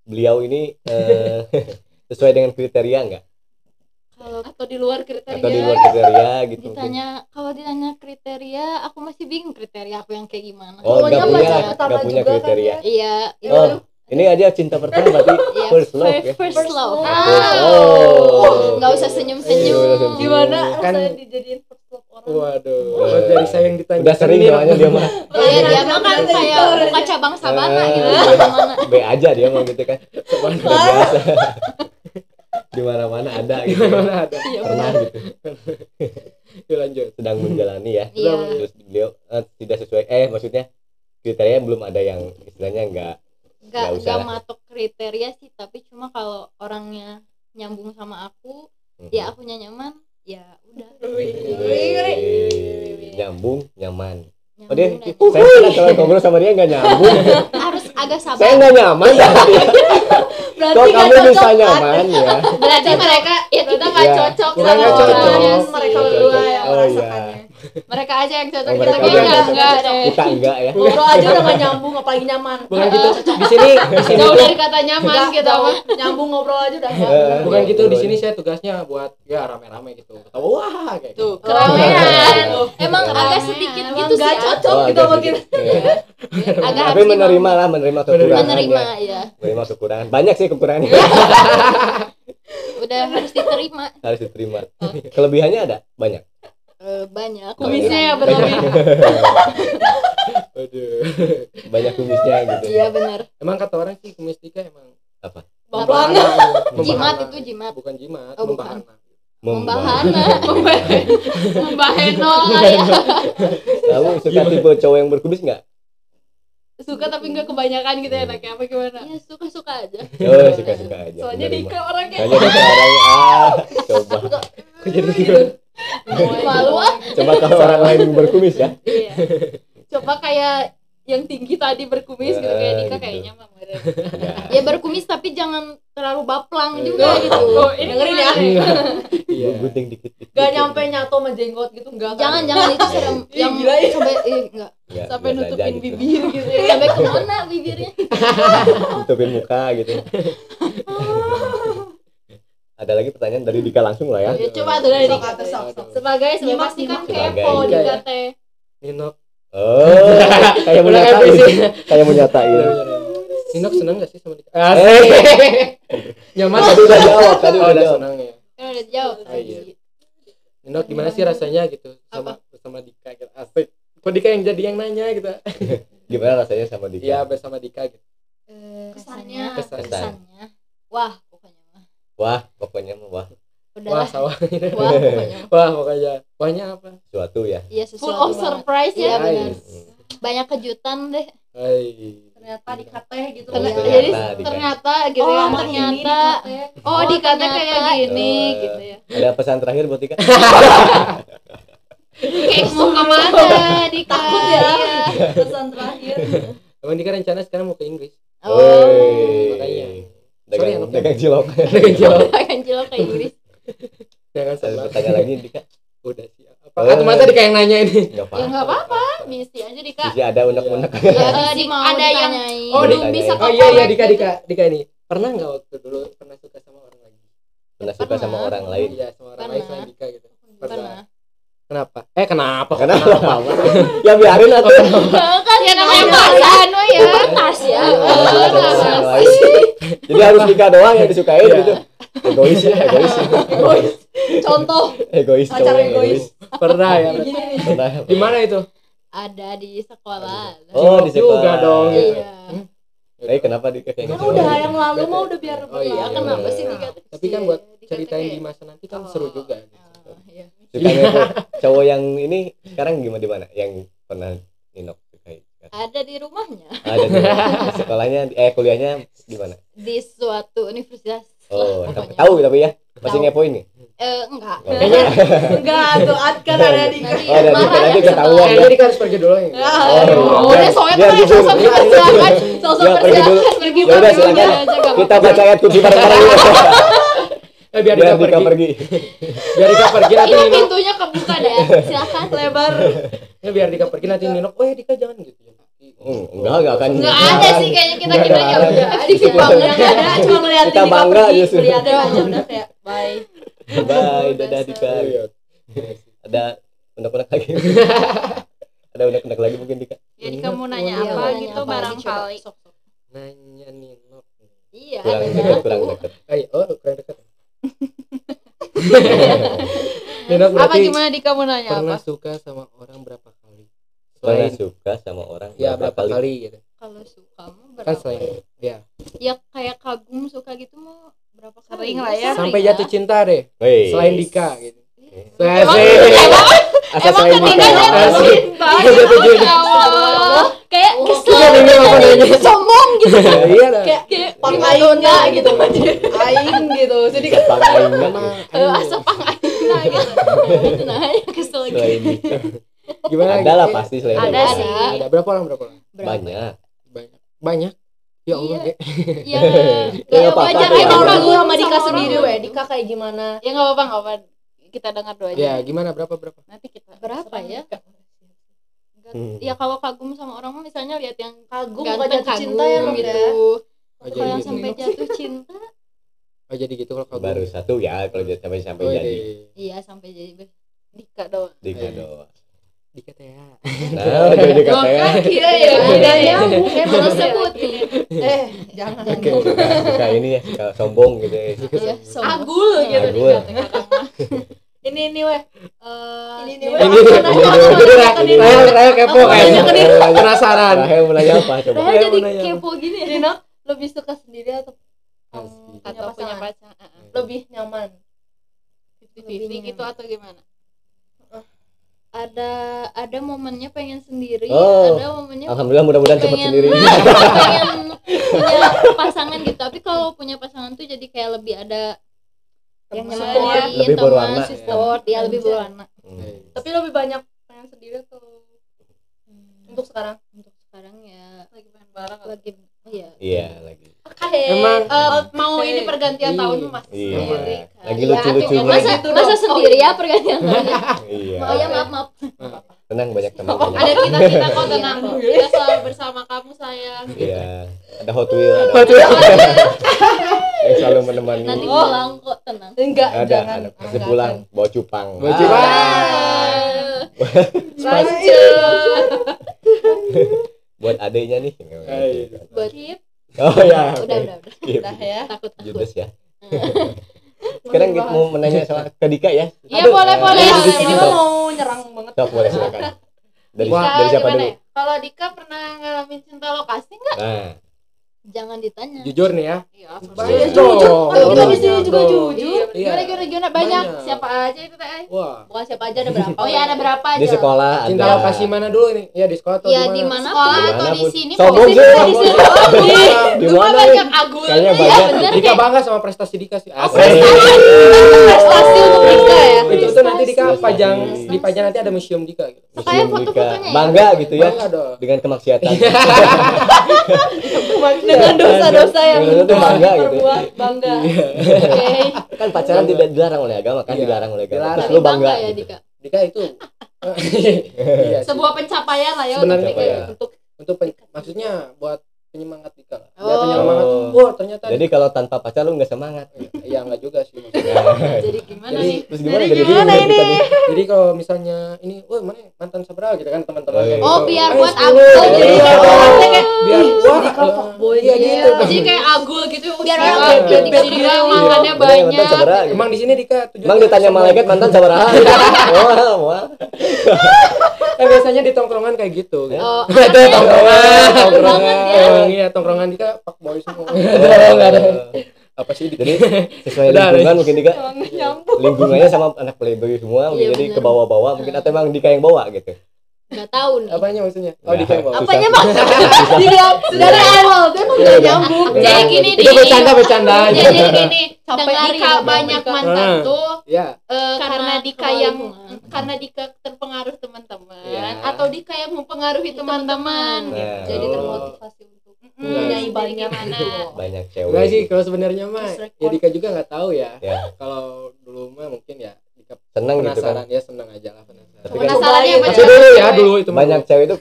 beliau ini eh, sesuai dengan kriteria enggak? Kalau atau di luar kriteria. Atau di luar kriteria gitu mungkin? ditanya kalau ditanya kriteria aku masih bingung kriteria aku yang kayak gimana Oh, Pokoknya enggak punya, enggak punya juga kan kriteria. ya. iya Oh, ini aja cinta pertama berarti iya first love ya. first First love. First oh nggak usah Iya, senyum udah senyum. Gimana Kan- rasanya dijadiin first love orang? Waduh. Oh, dari saya yang ditanya. Udah sering soalnya dia mah iya dia mah kan kayak buka cabang sabana gitu Eh, mana B aja dia mah gitu kan. Udah biasa. Di mana-mana ada gitu. Mana ada? Pernah gitu. Yuk lanjut. Sedang menjalani ya. iya Terus beliau eh, tidak sesuai eh maksudnya kriteria belum ada yang istilahnya enggak nggak Nggak usah nggak lah. matok kriteria sih tapi cuma kalau orangnya nyambung sama aku Mhm. ya akunya nyaman ya udah nyambung nyaman. Oh dia, saya pernah kalau ngobrol sama dia nggak nyambung. agak saya sabar nggak nyaman dia. Berarti Kok kamu cocok bisa nyaman ya? berarti mereka ya kita nggak Iya. cocok sama cocok. orangnya Oh, sih. mereka berdua yang Oh, merasakannya. Mereka aja yang cocok Oh, kita kayaknya enggak cocok. deh Kita enggak ya. Ngobrol aja udah gak nyambung, apalagi nyaman. Bukan gitu. Di sini di sini jauh dari kata nyaman Nggak, gitu mah nyambung ngobrol aja udah nggak. Eh, bukan gitu di sini saya tugasnya buat ya rame-rame gitu. Ketawa wah kayak gitu. tuh keramaian Oh. emang Keramaian. agak sedikit Emang gitu sih nggak ya. cocok Oh, gitu agak sama kita. sedikit. Iya. agak Tapi harus menerima lah, menerima kekurangan. menerima ya. ya Menerima kekurangan. Banyak sih kekurangannya. udah harus diterima Harus diterima. Kelebihannya ada? Banyak. Eh, banyak kumisnya ya Aduh. Banyak kumisnya gitu. iya benar Emang kata orang sih kumis tiga emang Apa? Membahana. membahana. jimat itu jimat Bukan jimat, Oh, bukan. membahana. membahana membaheno lah ya Kamu suka tipe cowok yang berkumis nggak? suka tapi nggak kebanyakan gitu ya anaknya apa gimana ya suka suka aja Oh, suka-suka aja. soalnya. Dika orangnya Soalnya Dika orangnya ah, coba. Kok jadi gitu? Malu ah Coba kalau orang lain yang berkumis ya. iya coba kayak yang tinggi tadi berkumis gitu kayak Dika gitu. kayaknya mah. Enggak. ya berkumis tapi jangan terlalu baplang juga Oh, gitu oh, ini dengerin ya. Iya. Gunting dikit-dikit. Gak nyampe nyatu sama jenggot gitu enggak kan? jangan jangan itu serem yang gila ya. sampai eh, enggak sampai nutupin gitu. bibir gitu ya sampai ke mana bibirnya Nutupin muka gitu. Ada lagi pertanyaan dari Dika langsung lah ya. ya coba tuh dari Dika sebagai sebagai kan kepo. Dika teh Ninok. Oh, kayak mau nyatain. episode. Kayak mau nyatain. Ninok seneng gak sih sama Dika? Eh, Asik. Nyaman Tadi udah jawab, tadi Oh, udah jawab. senang ya. kan udah jawab Ah, iya. tadi Ninok gimana sih rasanya gitu sama sama Dika gitu. Asik. Kok Dika yang jadi yang nanya gitu? Gimana rasanya sama Dika? Iya bersama Dika gitu. Eh, Kesannya. kesannya wah Wah, pokoknya mah wah udah Wah sawah. wah pokoknya. Wah pokoknya. Wahnya apa? suatu ya. iya Full sesuatu of banget. surprise iya ya. benar Nice. banyak kejutan deh Hai. Ternyata di KT gitu. Ternyata- ya. Ternyata jadi ternyata gitu Oh, ya sama ini ternyata di oh dikata kayak ternyata. gini Eh, gitu ya Ada pesan terakhir buat Dika? kayak mau ke mana Dika Takut ya. Iya. Pesan terakhir. Emang Dika rencana sekarang mau ke Inggris. oh Woi. makanya. Sorry, Dagang, anak dagang cilok. Dengan jawab. akan cilok ke Inggris Jangan sabar. pertanyaan lagi Dika? Udah siap. Apa? Atau masa Dika yang nanya ini? Enggak ya nggak apa-apa misi aja Dika Bisa ada unek-unek. ya Eh, di mau ada yang-. Oh, Belum bisa Oh iya iya Dika gitu. Dika Dika ini. Pernah nggak waktu dulu pernah suka sama orang lagi? Pernah suka sama orang lain. Iya sama orang lain selain Dika gitu. pernah Kenapa? Eh kenapa? Kenapa? ya biarin atau kan ya namanya pasangan wah ya tas ya Orang lain. Jadi harus Dika doang yang disukain Iya. gitu. Egois ya, egois. Egois. Contoh. Egois, Pacar yang egois. Pernah ya. Pernah. Di mana itu? ada di sekolah Oh, di Juga sekolah. dong. iya Eh, kenapa Dika kayak Kan gitu? udah yang lalu mah udah biar Oh, iya. kenapa iya. sih Tapi kan buat ceritain di masa nanti kan seru juga. gitu. Oh, iya. Sukanya tuh cowok yang ini sekarang gimana di mana? Yang pernah Ninok sukai? ada di rumahnya Ada di sekolahnya eh kuliahnya di mana? di suatu universitas Oh, tapi tahu tapi ya. Masih Tahu. ngepoin nih. eh enggak Oh. Enggak tuh Ad kan ada di Oh, ada di nanti ya ketahuan. Eh, jadi Dika harus pergi dulu ya. Oh, Oh, udah soalnya tuh sosok persilakan, sosok Ya, pergi dulu. pergi Ya gak Kita baca ayat kunci bareng-bareng. Eh biar Biar Dika pergi. pergi. Biar Dika pergi nanti ini Nino. pintunya kebuka deh silakan lebar. Ya, biar Dika pergi nanti Nino. Oh ya Dika jangan gitu. Hmm, enggak, enggak akan. enggak ada sih kayaknya kita Nggak kita ada. ya udah Aktif banget yang ada cuma ngeliatin Kita Dika bangga pergi, justru. ngeliatin aja udah kayak bye. Bye, dadah Dika. Iya. Ada unek-unek lagi. Ada unek-unek lagi mungkin Dika. Ya Dika mau nanya Iya, apa gitu barangkali. Nanya Nino. iya Kurang kurang dekat. Eh, oh kurang dekat. Nino Apa berarti gimana Dika mau nanya apa? pernah suka sama orang berapa kali? Pernah Selain suka sama orang ya berapa kali gitu. kalau suka mah Kan berapa selain ya ya kayak kagum suka gitu mau berapa kali Sering lah ya. Sampai ya. jatuh cinta deh. Wih. Selain Dika gitu. Emang-. Asal Emang selain ketika Dika. jatuh cinta Ya kayak kesel Iya, Nino apa nanya? sombong gitu Iya dah. kayak kayak pang aingnya donna gitu aing gitu. Jadi kan Bang Aing Sama Eh, asap nah gitu itu nah kesel gitu gimana? Ada lah pasti selain Ada sih. Ada berapa orang berapa orang? Banyak. Banyak. Banyak. Ya Allah, Iya. Ya Ya, ya apa-apa, wajar ya. aja ragu sama Dika sendiri weh. Dika kayak gimana? ya nggak apa-apa nggak apa kita dengar dulu aja Ya, gimana berapa berapa? nanti kita berapa ya Hmm. ya kalau kagum sama orang mah misalnya lihat yang Kagum bukan jatuh cinta ya, gitu ya? Oh, kalau yang gitu. sampai jatuh cinta Oh, jadi gitu kalau kagum. Baru satu ya kalau jadi sampai sampai Oh, jadi iya. iya sampai jadi ber- Dika doang Dika Iya. doang. Dika teh ya. Nah, jadi Dika Oh, teh. kan kira ya. Iya, Udah iya. nyambung. Eh, belum sebut Eh, jangan. Oke. Suka, suka ini ya, suka sombong gitu ya. Iya, sombong. Agul gitu Agul. Dika. Ini ini weh. Eh, Ini ini nih, weh. Ini ini Nino. Rahel kepo Aku kayaknya. Penasaran. Rahel mau nanya apa coba? Rahel jadi kepo gini ya. Nino, lebih suka sendiri atau punya atau punya pasangan? pacar Heeh. Lebih nyaman. 50-50 gitu atau gimana ada ada momennya pengen sendiri Oh. ada momennya Alhamdulillah mudah-mudahan cepat pengen sendiri. pengen punya pasangan gitu tapi kalau punya pasangan tuh jadi kayak lebih ada yang Teman. nyemangin Lebih teman berwarna. support ya lebih berwarna Hmm. Tapi lebih banyak pengen sendiri atau untuk sekarang? untuk sekarang ya Lagi pengen bareng. lagi iya Iya lagi. Emang Eh, mau ini pergantian Iya. tahun masih Iya. sendiri. Lagi Ya, lucu-lucunya. masa gitu masa sendiri Oh, ya pergantian tahun Iya. oh ya maaf maaf Tenang banyak teman. Ada kita kita kok tenang. Iya. Kita selalu bersama kamu sayang. Iya. Ada Hot Wheel. Ada Hot Wheel. yang selalu menemani. nanti Oh. pulang kok tenang Enggak, Ada. jangan. Ada. Pasti pulang bawa cupang. Bawa Ah. cupang. Lanjut. Buat adiknya nih. Iya. buat Oh ya. udah udah udah Skip. Udah ya. takut takut Judes ya. Sekarang kita mau menanya soal ke Dika ya. Iya boleh eh, boleh. ini mah mau nyerang banget. Sok boleh silakan. Dari dari siapa dulu? ya? Kalau Dika pernah ngalamin cinta lokasi nggak? Jangan ditanya. Jujur nih ya. Iya, Banyak Jujur. Kalau kita di sini juga jujur. Iya. Gimana gimana gimana banyak. Banyak. Siapa aja itu teh? Wah. Bukan siapa aja ada berapa? Oh ya ada berapa aja? di sekolah ada Cinta lokasi mana dulu nih? Ya di sekolah atau Ya di di mana? sekolah atau di sini Sombong sih, di sini. Di mana banyak nih? agul. Kayaknya Iya banyak. Dika bangga sama prestasi Dika sih. Oh, Asik. prestasi untuk Dika ya. Itu tuh nanti Dika Prestasi. pajang di pajang nanti ada museum Dika gitu. Makanya Museum foto-fotonya Dika. ya. bangga gitu ya dengan kemaksiatan Dengan dosa-dosa yang bangga gitu. bangga. Oke. kan pacaran tidak dilarang oleh agama kan Iya. dilarang oleh agama Dilarang. terus lu bangga ya gitu. Dika. Dika itu iya. Sebuah pencapaian lah ya Sebenarnya untuk iya. untuk untuk pen- maksudnya buat penyemangat Dika lah. Oh. penyemangat. Oh. Wah, ternyata jadi kalau tanpa pacar lu nggak semangat ya enggak juga sih maksudnya. Jadi gimana Jadi, nih? terus gimana Jadi jadi gimana bingung ini? kita nih. Jadi kalau misalnya ini, wah mana mantan seberapa gitu kan teman-teman Oh, kayak iya. Oh, gitu. biar buat 10. Abdul jadi biar eh, fuckboy iya gitu. gitu. jadi kayak agul gitu Biar orang gitu. Dika Iya. makannya banyak seberapa gitu. Emang di sini Dika Emang ditanya malaikat mantan sabaraha wah wah kan biasanya di tongkrongan kayak gitu. gitu. Oh, tongkrongan, banget tongkrongan. Ya. Emang iya tongkrongan Dika fuckboy semua. Oh, Enggak ada. Apa sih jadi sesuai Udah, lingkungan mungkin Dika nggak lingkungannya sama anak playboy semua mungkin Iya, jadi ke bawah-bawah mungkin atau emang Dika yang bawa gitu nggak tahu nih Apanya maksudnya? Oh, Dika yang bawa. susah. Apanya bang? Dia dari awal dia emang nggak nyambung. jadi gini Itu Di. bercanda bercanda. jadi gini Sampai Dika banyak mantan Hmm. tuh Ya, karena Dika yang karena Dika terpengaruh teman-teman Ya. atau Dika yang mempengaruhi teman-teman gitu. jadi Oh. termotivasi untuk Enggak. mm, jadi Banyak gitu. banyak cewek enggak sih kalau sebenarnya mah ya Dika juga nggak tahu ya. ya Kalau dulu mah mungkin ya Dika seneng gitu kan ya senang aja lah penasaran. Tapi kan penasarannya Tapi dulu ya dulu itu banyak cewek itu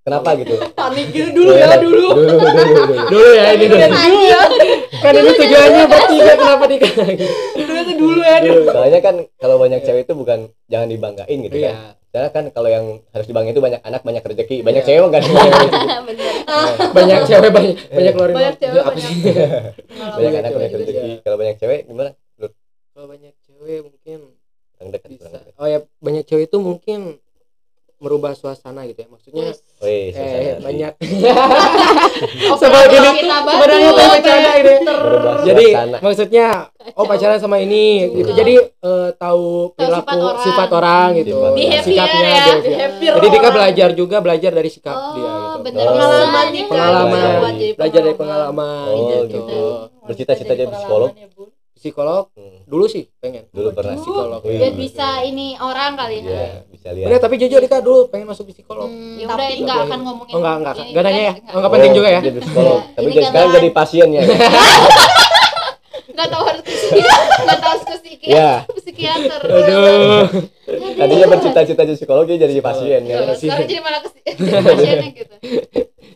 kenapa gitu Panik gitu dulu ya dulu. dulu dulu dulu dulu ya ini dulu. Dulu ya. Kan ini tujuannya bertiga kenapa Dika? Dulu itu dulu ya dulu. soalnya kan kalau banyak cewek itu bukan jangan dibanggain gitu kan Iya. Karena kan kalau yang harus dibanggain itu banyak anak banyak rezeki banyak Iya. cewek nggak ada banyak Banyak cewek banyak banyak keluarin Banyak cewek, apa banyak- sih? banyak Iya, anak banyak iya. rezeki. kalau banyak cewek gimana? Kalau banyak cewek mungkin kurang dekat kurang dekat. Oh ya banyak cewek itu mungkin merubah suasana gitu ya. Maksudnya Wih, eh banyak Oh, Sebagai sebenarnya tuh bercanda gitu ya. Jadi suasana maksudnya oh pacaran sama ini gitu. Jadi eh, tahu perilaku sifat orang. sifat orang gitu. Sifat Behavior Sikapnya, ya. behavior. Behavior Jadi Dika belajar juga belajar dari sikap Oh, dia gitu. bener. Oh. Pengalaman. Pengalaman, belajar dari pengalaman. pengalaman Oh, gitu. gitu. Bercita-cita jadi psikolog? ya, Psikolog Hmm, dulu sih pengen. dulu pernah Dulu. psikolog. Wih. biar bisa ini orang kali Iya, ya bisa lihat Bener, tapi jujur Dika dulu pengen masuk psikolog. Hmm, ya Tapi- udah nggak akan ngomongin Oh enggak enggak enggak nanya ya. enggak penting juga ya. jadi psikolog Iya. tapi jadi kan sekarang jadi pasiennya nggak tahu harus ke psikiater nggak tahu harus ke psikiater ya psikiater Aduh. tadinya bercita-cita jadi psikolog jadi jadi pasien ya Tuh, sekarang jadi malah ke pasiennya gitu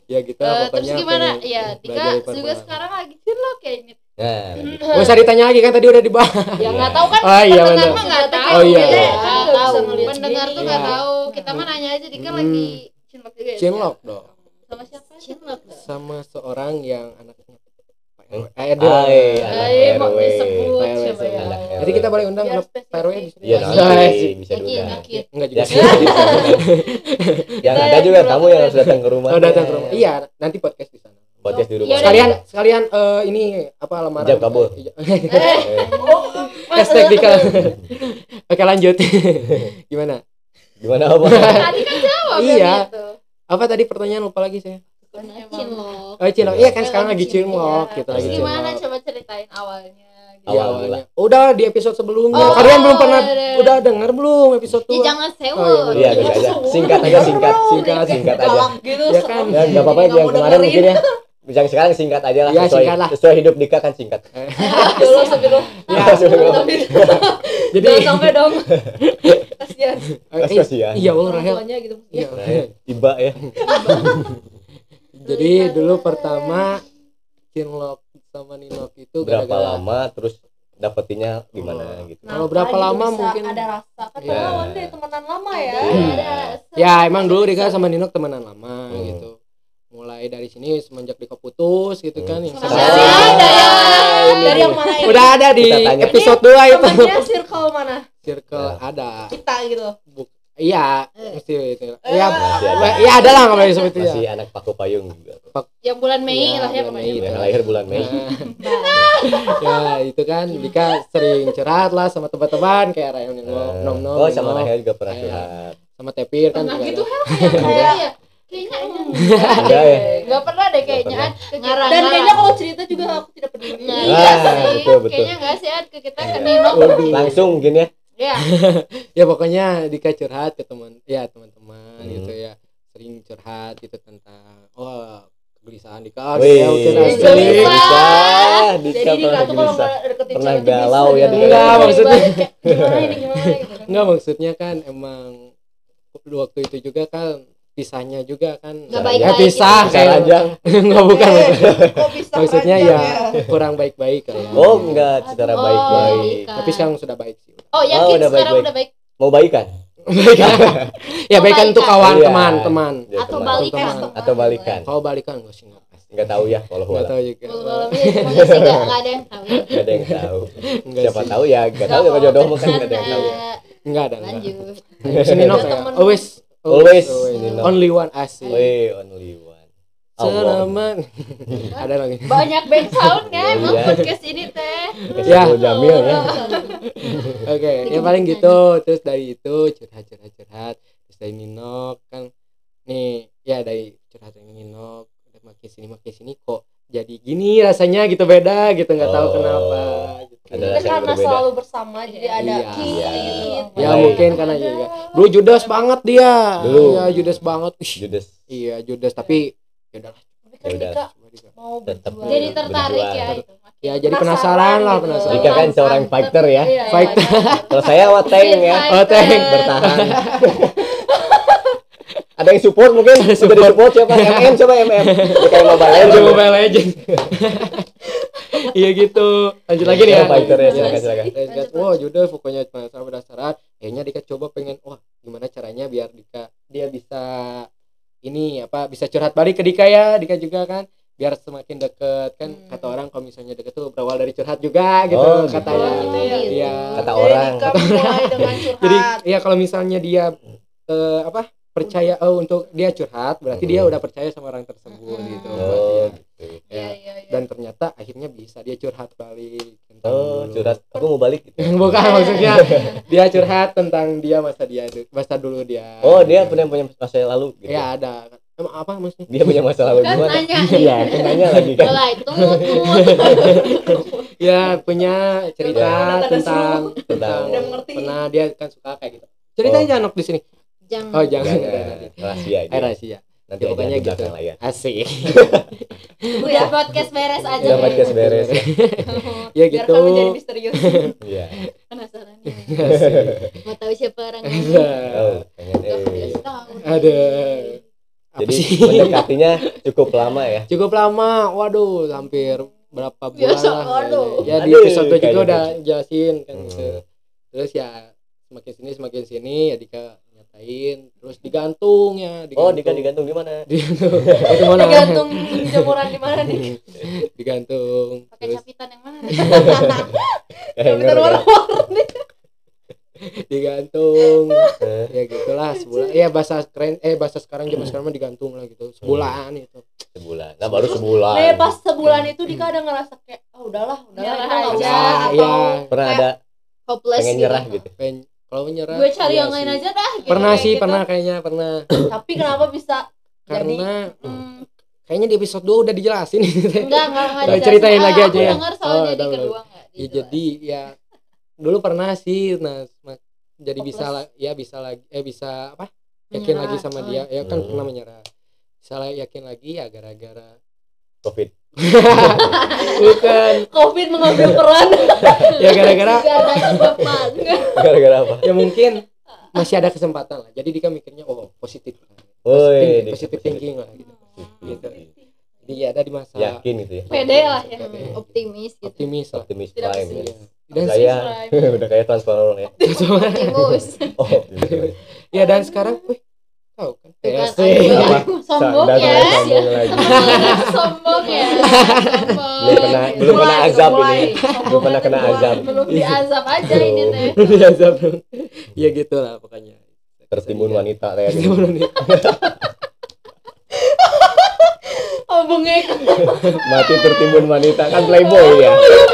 Ya gitu Eh, terus pokoknya. gimana ya Dika juga sekarang lagi cilok ya ini nah gitu. Nggak usah ditanya lagi kan tadi udah dibahas. ya nggak tahu kan Oh, iya, pendengar mah nggak tahu Oh, iya. Kita Iya. tahu pendengar tuh nggak tahu kita mah nanya aja Dika Hmm. lagi cilok juga ya Cinlok dong sama siapa cilok sama seorang yang anaknya Pak Hmm? RW. Eh, Ayo mau disebut siapa ya. Jadi kita boleh undang Pak. RW di sini. iya nanti sih. bisa diundang. Enggak juga ya sih. kan bisa yang ada juga aku yang harus datang ke rumah Oh, datang ke rumah. Iya, nanti podcast di sana. Podcast di rumah Iya, Sekalian sekalian eh, ini apa lamaran. Kabul. Ijab- eh Hashtag Dika. Oke lanjut. Gimana? gimana apa tadi kan jawab Iya. kan gitu Apa tadi pertanyaan lupa lagi saya? cilok Oh, Cilok. Iya kan sekarang lagi Cilok. Iya. gitu lagi. gimana coba ceritain awalnya gitu. Iya, Awal awalnya. Udah di episode sebelumnya. Oh, Kalian belum pernah udah. udah dengar belum episode Ya 2? jangan sewa. Oh, iya bisa aja singkat aja singkat Singkat, singkat aja gitu Ya kan? ya nggak apa-apa yang kemarin mungkin ya yang sekarang singkat aja lah Iya, sesuai, singkat lah. sesuai hidup Dika kan singkat dulu sebelum Ya, jadi jangan sampai dong kasihan eh, Kasihan. Iya, Allah orang Rahel. gitu Iya. Nah, ya, tiba ya Jadi dulu pertama Cinlok sama Ninok itu berapa lama terus dapetinnya gimana gitu Kalau berapa Nah, lama bisa mungkin- ada rasa kan Iya. yeah. deh temenan lama ya Ada. Ya emang dulu Dika sama Ninok temenan lama Hmm. gitu. Mulai dari sini semenjak Dika putus gitu kan yang siapa? Dari yang mana? dari yang mana ini Udah ada di episode 2 itu. temennya circle mana Circle Ya. ada. kita gitu Buk- iya Eh. mesti itu ya Masih ada. ya ada lah boleh seperti itu masih anak paku payung juga yang bulan Mei Iya, lah ya Mei. yang lahir bulan Mei ya itu kan Dika sering curhat lah sama teman-teman kayak Ryan Eh, nom nom oh sama Rahel juga pernah Iya. curhat sama Tepir kan pernah gitu ada. Ya kayaknya enggak ya nggak pernah deh kayaknya Nggak ngarang dan kayaknya kalau cerita juga aku tidak peduli Nah, Ah, iya sih. betul, betul. Kayaknya enggak sih ke kita ke Nino. Langsung mungkin ya Ya. ya pokoknya Dika curhat ke teman ya teman-teman Hmm. gitu ya sering curhat gitu tentang oh kegelisahan Dika oh, Wih, mungkin Gelisah. asli Dika, Dika jadi Dika pernah tuh kalau nggak deketin Pernah galau bisa ya. Dika. Enggak, maksudnya. Gimana ini gimana gitu enggak maksudnya kan emang waktu itu juga kan pisahnya juga kan. Nggak ya baik-baik pisah gitu. kayak ranjang enggak bukan Eh, maksudnya, kok bisa maksudnya ranjang ya kurang baik-baik kayak oh enggak secara Oh, baik-baik. Dika. tapi sekarang sudah baik sih. Oh, yakin Oh, udah sekarang baik-baik. udah baik. mau baikan? Ya baikan untuk kawan Iya. teman teman. Ya, Atau teman. balikan. Teman. atau balikan. Kalau balikan enggak sih pasti. Nggak tahu ya kalau enggak wala tahu juga. Nggak nggak ada yang tahu. nggak ada yang tahu. Enggak siapa tahu ya nggak tahu ya Nggak jodoh kan nggak ada yang tahu ya. Enggak ada enggak Lanjut. sini no Ada kayak temen. Always Always, only one asik Wih, only one Allah Selama ada lagi. Banyak back soundnya emang Iya. podcast ini teh. Ya. Jamil ya Oke, ya paling gitu. Terus dari itu curhat curhat curhat. Terus dari Nino kan nih ya dari curhat dari Nino udah makin sini makin sini kok jadi gini rasanya gitu beda gitu nggak tahu Oh. kenapa. Gitu. Ada Mungkin karena berbeda. selalu bersama jadi ada Iya. kiss Iya. gitu Ya Baik. mungkin karena juga. Dulu judes banget dia. Dulu. Iya judes banget. Ih, Judes iya judes tapi ya udahlah. tapi kan Ya mau Tetap Jadi tertarik ya itu. Ya jadi penasaran lah gitu. penasaran. Dika kan seorang fighter ya Iya, Fighter. iya. kalau saya tank ya tank. bertahan ada yang support mungkin sudah di support siapa MM coba MM Ini kayak mobile legend Mobile Legend. Iya gitu. Lanjut lagi nih ya. Oh, fighter ya, silakan, silakan. Wah, Jude pokoknya penasaran penasaran. Kayaknya Dika coba pengen, wah gimana caranya biar Dika dia bisa ini apa bisa curhat balik ke Dika ya. Dika juga kan biar semakin deket kan Hmm. kata orang kalau misalnya deket tuh berawal dari curhat juga gitu Oh, gitu. katanya. Gitu ya. Iya. kata Jadi orang mulai dengan curhat Jadi ya kalau misalnya dia eh, apa percaya oh, untuk dia curhat berarti dia Hmm. udah percaya sama orang tersebut Hmm. gitu. oh berarti gitu. ya. Iya, iya, iya. Dan ternyata akhirnya bisa dia curhat balik tentang oh dulu. curhat aku mau balik gitu Bukan maksudnya dia curhat tentang dia masa dia masa dulu dia. oh dia punya punya masa lalu gitu Ya ada. Emang apa maksudnya? dia punya masa lalu Kan gimana nanya. iya kan nanya lagi kan Mulai tuh Ya punya cerita udah tentang Tentang- tentang pernah dia kan suka kayak gitu. Ceritain Oh. jangan di sini. Jangan. Oh jangan. jangan rahasia Eh rahasia. nanti Ya, pokoknya gitu. belakang layar Asik. Udah podcast beres aja. udah ya. podcast beres ya ya biar gitu. kami jadi misterius iya Penasaran. Asik. Mau tahu siapa orang oh pengen eh tahu. Ada. Jadi mendekatinya cukup lama ya Cukup lama. Waduh, hampir berapa bulan Biasa, lah. aduh. Ya di Aduh, episode juga udah jelasin kan gitu. Hmm. terus ya semakin sini semakin sini ya Dika nyatain terus digantung ya oh Dika digantung. di mana? Digantung. Itu mana? Tergantung jemuran di mana nih? Digantung. Pakai terus capitan yang mana? Capitan warna-warni. digantung. Eh, ya gitulah sebulan. Ya bahasa keren eh bahasa sekarang zaman sekarang mah digantung lah gitu. Sebulan itu. Sebulan. Nah baru sebulan. Nih pas sebulan itu Dika ada ngerasa kayak oh udahlah udahlah nggak aja. ya, atau ya pernah ada Hopeless. pengen gitu. nyerah gitu? Pen- kalau menyerah gue cari iya yang lain aja dah gitu, pernah sih gitu. pernah kayaknya pernah tapi kenapa bisa jadi karena hmm, kayaknya di episode 2 udah dijelasin Enggak, enggak, ceritain Ah, lagi aja aku ya. denger soalnya Oh, di udah, kedua enggak. ya jadi ya dulu pernah sih nah jadi bisa Hopeless. la- ya bisa lagi eh bisa apa yakin Menyerah. lagi sama Oh, dia ya kan Hmm. pernah menyerah bisa la- yakin lagi ya gara-gara covid bukan covid mengambil peran ya gara-gara gara-gara apa ya mungkin masih ada kesempatan lah jadi dia mikirnya oh positif lah. Woi, positif, positif thinking lah gitu gitu jadi ya ada di masa yakin gitu ya pede lah ya. Optimis gitu. optimis lah optimis Tidak prime ya. Iya. dan Saya udah kayak transformer ya Optimus. oh optimis. ya dan sekarang wih tahu kan Bukan, sombong ya. sombong lagi Sombong ya. Sombong. belum pernah belum pernah azab mulai. ini belum pernah kena azab Belum diazab aja ini teh. Biasa dong. ya gitu lah pokoknya tertimbun Iya. wanita kayak gitu. Tertimbun wanita. oh bengek mati tertimbun wanita kan playboy ya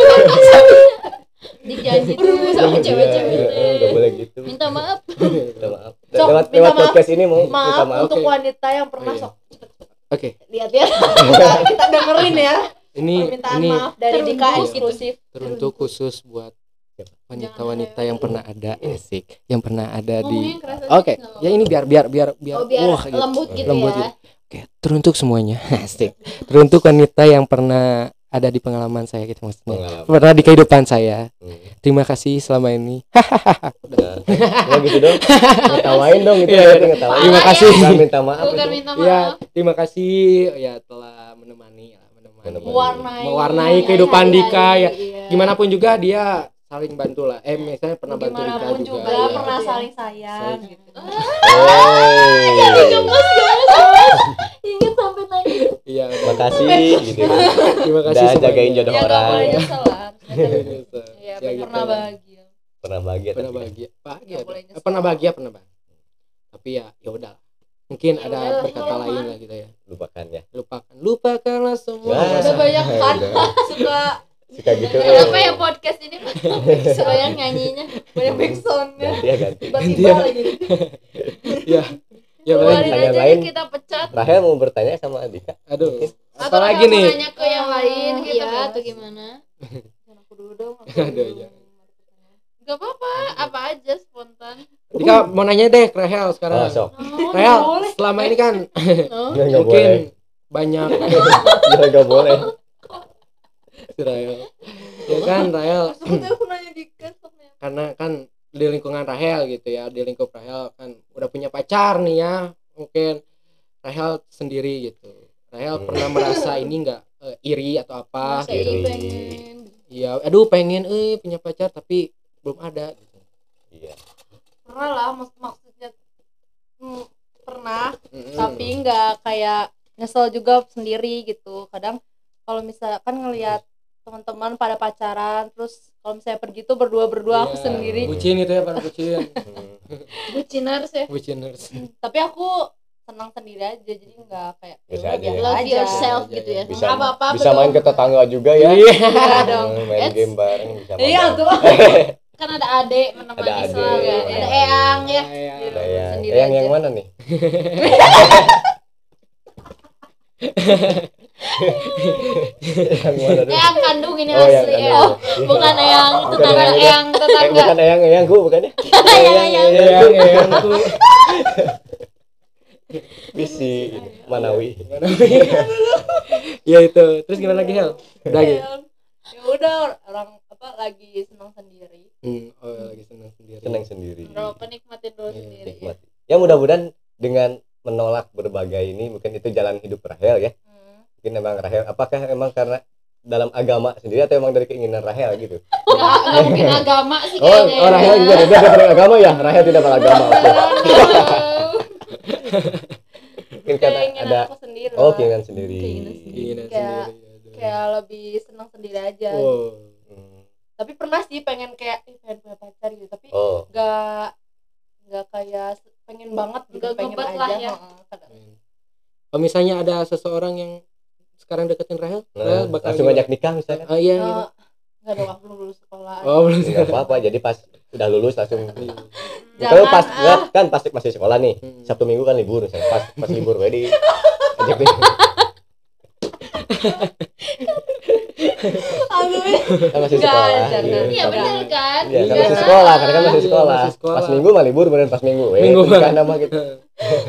dijanji tuh sama cewek-cewek Iya, iya, nggak boleh gitu minta maaf minta maaf Sok, lewat minta lewat maaf. podcast ini mau minta maaf maaf untuk Oke. wanita yang pernah Oh, iya. sok Oke, lihat ya kita, kita dengerin ya ini permintaan ini maaf dari Dika eksklusif teruntuk khusus buat wanita-wanita yang pernah ada asik, yang pernah ada di Oke, nggak ya ini biar biar biar biar, oh biar wah, gitu. lembut gitu Lembut ya gitu. Oke, teruntuk semuanya. Asik. Teruntuk wanita yang pernah ada di pengalaman saya gitu maksudnya. Pengalaman. Pernah di kehidupan saya. Hmm. Terima kasih selama ini. Nah, nggak gitu dong ngetawain dong gitu Iya, iya. ngetawain Terima kasih. Bukan minta maaf bukan itu. minta Ya, maaf terima kasih ya telah menemani ya, menemani. Mewarnai Mewarnai Iya, kehidupan iya, Dika iya, ya. iya. Gimana pun juga dia saling bantu lah. Eh, misalnya pernah bantu Dika Di mana pun juga. juga. Iya. pernah Iya. saling sayang Saling- gitu. Hey. gemes gemes gemes inget sampai nangis Iya, makasih gitu. terima kasih udah semuanya. jagain jodoh ya orang. boleh nyesel lah. Iya, ya gitu pernah bahagia. Pernah bahagia pernah bahagia. Bahagia pernah bahagia pernah bahagia tapi ya ya udah mungkin Ya ada ya, lain lah gitu ya. Lupakan ya. Lupakan. Lupakanlah semua. Ya. udah banyak kan. Suka suka gitu. Kenapa ya podcast ini? Supaya nyanyinya? Banyak backsoundnya ganti ya ganti. Tiba-tiba lagi. Ya. Ya balik Yang aja lain. kita pecat. Rahel mau bertanya sama Dika aduh. Atau apalagi kamu nih? nanya ke yang lain? Oh, gitu iya, atau gimana? Aku dulu dong aku Aduh, iya. Gak apa-apa, apa aja spontan. Dika mau nanya deh ke Rahel oh sekarang sok. Oh, Rahel selama ini kan Oh, Ya, nggak mungkin boleh. banyak ya nggak boleh si Rahel ya kan Rahel nanya. karena kan di lingkungan Rahel gitu ya di lingkup Rahel kan udah punya pacar nih ya mungkin. Rahel sendiri gitu. Rahel Hmm. pernah merasa ini enggak iri atau apa masa gitu. iya aduh pengen eh punya pacar tapi belum ada gitu. iya. Pernah lah mak maksudnya hmm, pernah. Mm-mm. tapi nggak kayak nyesel juga sendiri gitu. Kadang kalau misalkan ngelihat teman-teman pada pacaran terus kalau misalnya pergi tuh berdua berdua aku Iya, sendiri bucin itu ya para bucin Hmm. buciners ya. buciners tapi aku senang sendiri aja jadi nggak kayak Bisa "Ya aja ya. Love aja." yourself Iya, gitu iya. ya. bisa Nggak apa-apa bisa belum. main ke tetangga juga ya iya dong Hmm, main It's- game bareng bisa iya tuh Kan ada adek menemani Ada adek, selalu ya. ada eyang ya. Ada yang Sendiri yang aja. yang mana nih yang mana nih Eyang kandung ini Oh, yang asli kandung. ya. Iya. Bukan eyang Bukan tetangga, eyang. eyang Eh, tetangga. bukan yang yang ku bukan ya Eyang, eyang. eyang eyang tuh Bisi Manawi ya itu terus gimana lagi Hel udah gitu ya udah orang apa lagi senang sendiri hmm, oh lagi senang sendiri senang sendiri Bro, penikmatin dulu Iya, sendiri. ya. nikmati ya mudah-mudahan dengan menolak berbagai ini mungkin itu jalan hidup Rahel ya Hmm. Mungkin emang Rahel apakah emang karena dalam agama sendiri atau emang dari keinginan Rahel gitu? Nggak, nggak mungkin agama sih oh, kayaknya. oh Rahel juga dia dia beragama ya? Rahel tidak beragama oke. Mungkin karena keinginan ada aku sendiri oh keinginan sendiri. Keinginan sendiri. keinginan Kayak- sendiri kayak lebih senang sendiri aja. Oh. Hmm. tapi pernah sih pengen kayak "Ih, pengen punya pacar gitu tapi oh. nggak nggak kayak pengen banget gitu pengen aja. lah ya. kalau misalnya ada seseorang yang sekarang deketin Rahel nah, Rahel bakal langsung ngajak nikah misalnya ah iya nggak dong aku belum lulus sekolah oh belum nggak apa-apa jadi pas udah lulus langsung Iya. kalau pas ah. nggak, kan pasti masih sekolah nih Hmm. Sabtu Minggu kan libur misalnya. pas pas libur ajak Aduh, kan masih Nggak, sekolah jangan. Iya bener kan? Iya, kan Iya. masih sekolah, karena kan masih Iya, sekolah. masih sekolah. Pas minggu mah libur, beneran pas minggu. Eh, Minggu kan nama gitu.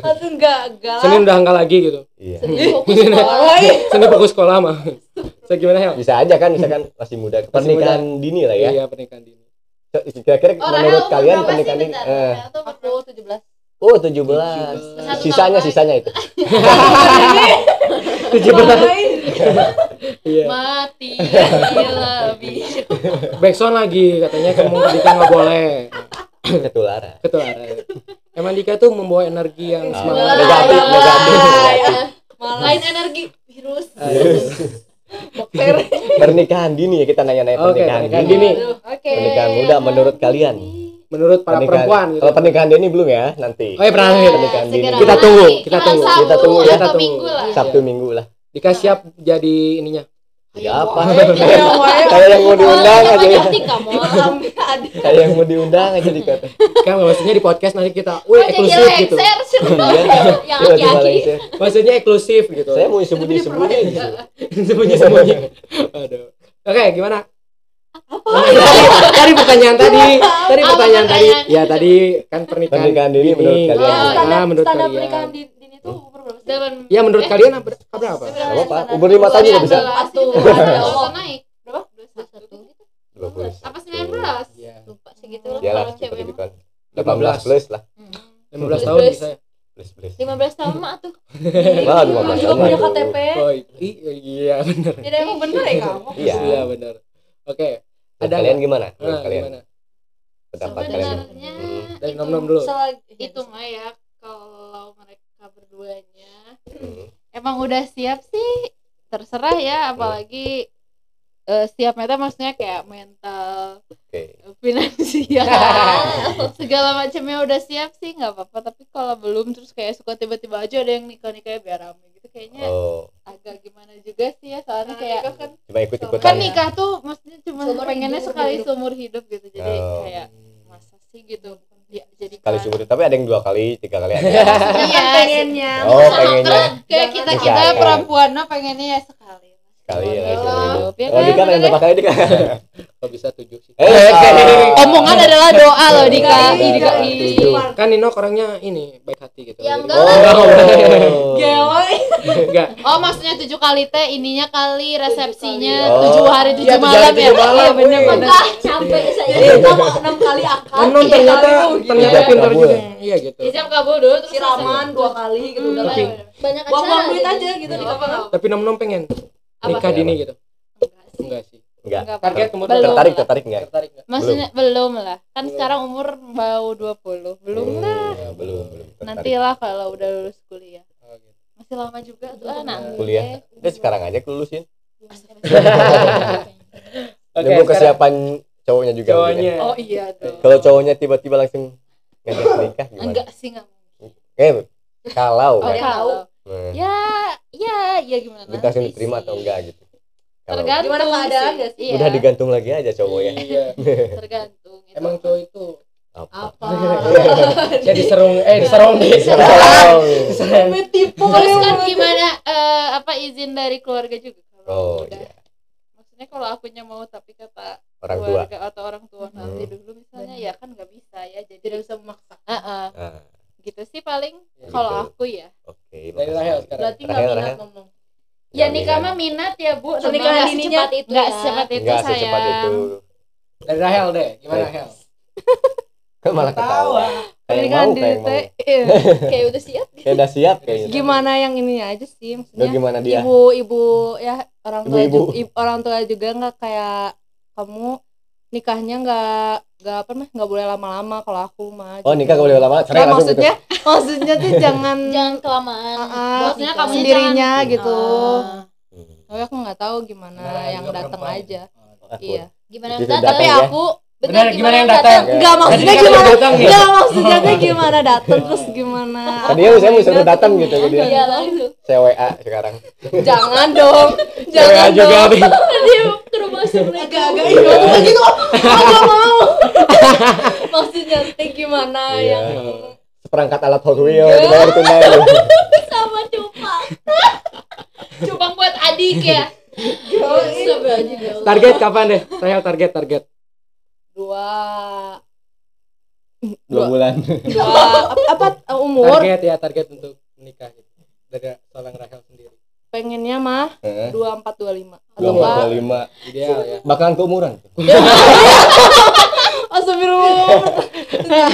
aduh nggak nggak lah. Senin udah enggak lagi gitu Iya. Sedih fokus sekolah. Iya. Senin fokus sekolah mah saya gimana Hel Bisa aja kan, misalkan masih muda. Pernikahan dini lah ya. iya pernikahan dini Kira-kira Oh, menurut kalian pernikahan dini? Eh, aku 17 oh 17. Satu Sisanya, tambah. sisanya itu. tujuh belas Main. iya Mati gila bisu. backsound lagi katanya kamu Dika nggak boleh Ketularan. ketularan emang Dika tuh membawa energi yang Ah, semangat negatif, Iya. negatif. Malah Lain energi virus. bakteri. Pernikahan dini ya kita nanya-nanya pernikahan pernikahan dini. dini. Oke. Pernikahan muda menurut kalian? Menurut para Pernikahan- perempuan gitu. Kalau pernikahan Denny belum ya nanti. Oh, iya, pernah Iya, Pernikahan segera Kita tunggu, kita tunggu. Sabtu Kita tunggu ya. Kita minggu tunggu. lah Sabtu Minggu lah. Dika siap jadi ininya. Ya apa? Iya. Kayak yang mau diundang aja. ya. Kayak yang mau diundang aja dikata. Kan maksudnya di podcast nanti kita, Oh, wih eksklusif gitu. Iya. yang aki-aki. Maksudnya eksklusif gitu. Saya mau sembunyi-sembunyi gitu. sembunyi-sembunyi. Aduh. Oke, gimana? Tadi, tadi pertanyaan tadi, tadi Apa pertanyaan tadi. Ya tadi kan pernikahan. Pernikahan dini menurut kalian. Ah, standar, menurut standar kalian. pernikahan di dini tuh umur berapa Ya menurut Eh, kalian apa berapa? Gak apa-apa. Umur lima tahun juga bisa. Satu. Satu. naik. Berapa? 21. 20. Apa 19? Iya. Lupa segitu lah Iyalah, kalau cewek seperti mah. itu kan. 18 plus lah. Hmm. 15 tahun Plus. bisa. ya? Plus plus. 15 tahun mah tuh. Wah, 15 Juga tahun. punya. KTP. Oh, iya benar. Jadi emang bener ya kamu? Iya. Iya benar. Oke, Ada kalian nggak? gimana? Menurut nah, kalian gimana? pendapat kalian? Sebenarnya Hmm. Dari itu- nom-nom dulu. Itu mah ya kalau mereka berduanya Hmm. emang udah siap sih terserah ya apalagi eh, siapnya tuh maksudnya kayak mental Oke. finansial segala macamnya udah siap sih nggak apa-apa tapi kalau belum terus kayak suka tiba-tiba aja ada yang nikah nikahnya biar rame kayaknya Oh, agak gimana juga sih ya soalnya kayak kan cuma ikut-ikutan. kan ya? nikah tuh maksudnya cuma Seumur pengennya hidup, sekali hidup. seumur hidup gitu jadi Oh. kayak masa sih gitu ya jadi Sekali kan- seumur hidup. Tapi ada yang dua kali, tiga kali ada. iya kan pengennya. Oh, pengennya kayak kita kita perempuan mah pengennya ya sekali sekali ya. Hidup, ya Oh, kan? Dika pengen berapa kali Dika? Kok bisa tujuh sih? Eh, ah. omongan adalah doa loh Dika Dika, Ih, Dika. Tujuh. Kan Nino orangnya ini baik hati gitu. Ya, enggak Oh. Geoy. enggak. oh maksudnya tujuh kali teh ininya kali resepsinya Oh. tujuh hari tujuh Iya, malam ya tujuh malam. Iya, bener Wih. bener Capek saya. Kita mau enam kali akad. Tiga ternyata kali ternyata Iya. pintar juga. Iya gitu. Siap kabul dulu terus Siraman dua kali gitu udah lah. Tapi- banyak Buang-buang duit aja gitu di? Tapi nom-nom pengen nikah dini gitu. Enggak sih. Enggak sih. Enggak. Enggak Target umur Belum Tertarik, lah. tertarik enggak? Tertarik enggak? Maksudnya belum lah. Kan Belum. sekarang umur bau 20. Belum Hmm, lah. ya, belum, belum. tertarik. Nantilah kalau udah lulus kuliah. Oh, gitu. Masih lama juga tuh ah, nanti. Kuliah. Udah sekarang aja kelulusin. Oke, Nunggu sekarang kesiapan cowoknya juga. cowoknya. Oh iya ya. dong. Kalau cowoknya tiba-tiba langsung ngajak nikah gimana? Enggak sih enggak. Eh, kalau Oh, kan. yang Nah, Ya, ya, ya gimana nanti diterima sih. atau enggak gitu. Kalau Tergantung Gimana keadaan sih. ya sih? Iya, udah digantung lagi aja cowoknya. Iya. tergantung. Itu. Emang cowok itu Apa? Apa? ya diserung eh diserung di Serong. Sampai tipu Terus kan gimana eh, apa izin dari keluarga juga Oh udah. iya, Maksudnya kalau akunya mau tapi kata orang tua. keluarga atau orang tua nanti Hmm. dulu misalnya ya kan nggak bisa ya jadi tidak bisa memaksa. Heeh, Ah, gitu sih paling Ya, kalau gitu. aku ya Oke, dari. Rahel sekarang. Berarti nggak Rahel, minat Rahel. ngomong. ya Nggak nikah minat. mah minat ya bu cuma Pernikahan nggak secepat itu nggak nggak secepat itu Enggak secepat sayang itu. Dari Rahel deh, gimana Eh. Rahel? Kan malah ketawa. Pernikahan kayak mau. teh iya. kayak udah siap Kayak udah siap kayaknya. gimana yang ini aja sih maksudnya gimana dia? ibu ibu ya orang tua Ibu-ibu. juga ibu- orang tua juga nggak kayak kamu nikahnya nggak nggak apa mah nggak boleh lama-lama kalau aku mah Oh, nikah gak boleh lama, cerai Nggak, langsung maksudnya maksudnya tuh jangan jangan kelamaan. Ah, ah, maksudnya kamu sendirinya gitu gitu. Hmm. tapi aku nggak tahu gimana Nah, yang datang aja. Aku. iya. Gimana yang datang? Tapi ya? aku Benar, gimana yang datang? nggak maksudnya Tadi gimana datang nih. nggak maksudnya tuh gimana datang terus gimana Tadinya saya mau suruh datang gitu ke dia. iya langsung Saya WA sekarang. jangan dong Cewek jangan juga dong nih. dia ke rumah agak-agak iya gitu aku nggak mau maksudnya teh gimana Iya. yang Seperangkat alat Hot Wheels dibayar tunai. sama cupang cupang buat adik ya. Target kapan deh? Rahel target target. Dua Dua bulan. dua apa, apa uh, umur Target ya target untuk menikah gitu. Dari seorang Rahel sendiri. pengennya mah dua empat dua lima Dua empat dua lima. Ideal ya. Bakalan keumuran. Astagfirullah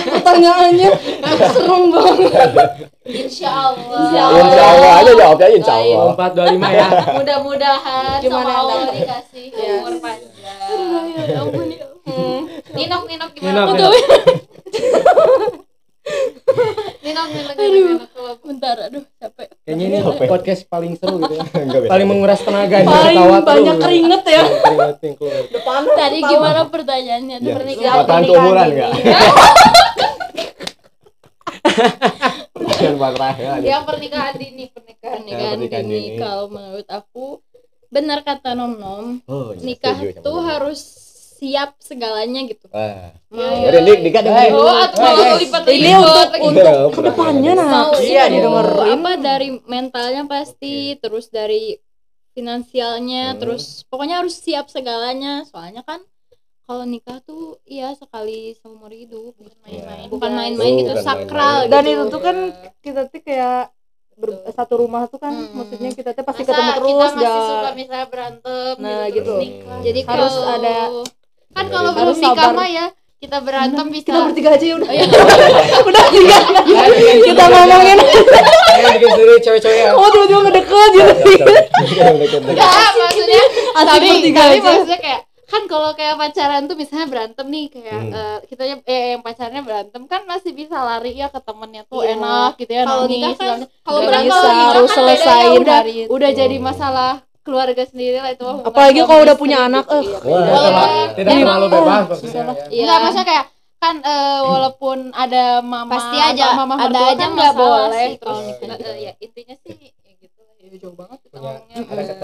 pertanyaannya serem banget Insya Allah. Insya Allah aja jawabnya Insya Baik. Allah. 425 ya. Mudah-mudahan Gimana sama Allah dikasih umur panjang. Ya ampun ya. Ninok ninok Ninok, gimana? ninok. Ninok ninok ninok ninok. Kalau bentar aduh capek. Kayaknya Ini nih podcast paling seru gitu ya. Paling menguras tenaga nih, paling ketawa banyak terus. keringet ya Iya, keringet yang keluar. depan Tadi gimana pertanyaannya? Ya, Pernikahan. Bakalan keumuran enggak? Ya. Yang pernikahan dini, pernikahan, pernikahan pernikahan dini. dini. Kalau menurut aku benar kata Nom Nom, Oh, iya, nikah tuh harus siap segalanya gitu. Ah. Mau Ya udah Dik. Oh, atau lipat-lipat ini untuk gitu. untuk Iya, ke depannya nah mau Iya, didengerin. apa dari mentalnya pasti terus dari finansialnya Hmm. terus pokoknya harus siap segalanya soalnya kan kalau nikah tuh iya sekali seumur hidup bukan main-main Iya. bukan Iya. main-main gitu bukan sakral main-main. dan gitu. itu tuh kan kita tuh kayak ber- satu rumah tuh kan Hmm. maksudnya kita tuh pasti Masa ketemu kita terus masih gak suka misalnya berantem Nah, gitu, gitu. terus nikah. Hmm. jadi Harus kalau ada- kan Dengerin. kalau belum Harus nikah mah ya kita berantem bisa kita bertiga aja ya udah Oh, iya. udah tiga kita ngomongin cewek-cewek ya. oh tiba-tiba ngedeket gitu Enggak, maksudnya tapi, tapi maksudnya kayak kan kalau kayak pacaran tuh misalnya berantem nih kayak Hmm. eh, kita eh yang pacarnya berantem kan masih bisa lari ya ke temennya tuh Iya. enak gitu ya Kalau nangis, nikah kan- kalau kalau bisa, harus kan ya, selesain udah, hari itu. udah jadi masalah keluarga sendiri lah itu Apalagi kalau udah punya gitu. anak, Iya, eh. Wah, Walaupun- Tidak terlalu bebas maksudnya. ya. Iya. Enggak, maksudnya kayak kan eh, walaupun ada mama Pasti aja, mama ada mertua aja kan nggak masalah boleh sih terus kalau nikah. eh, ya intinya sih ya gitu lah ya jauh banget kita ngomongnya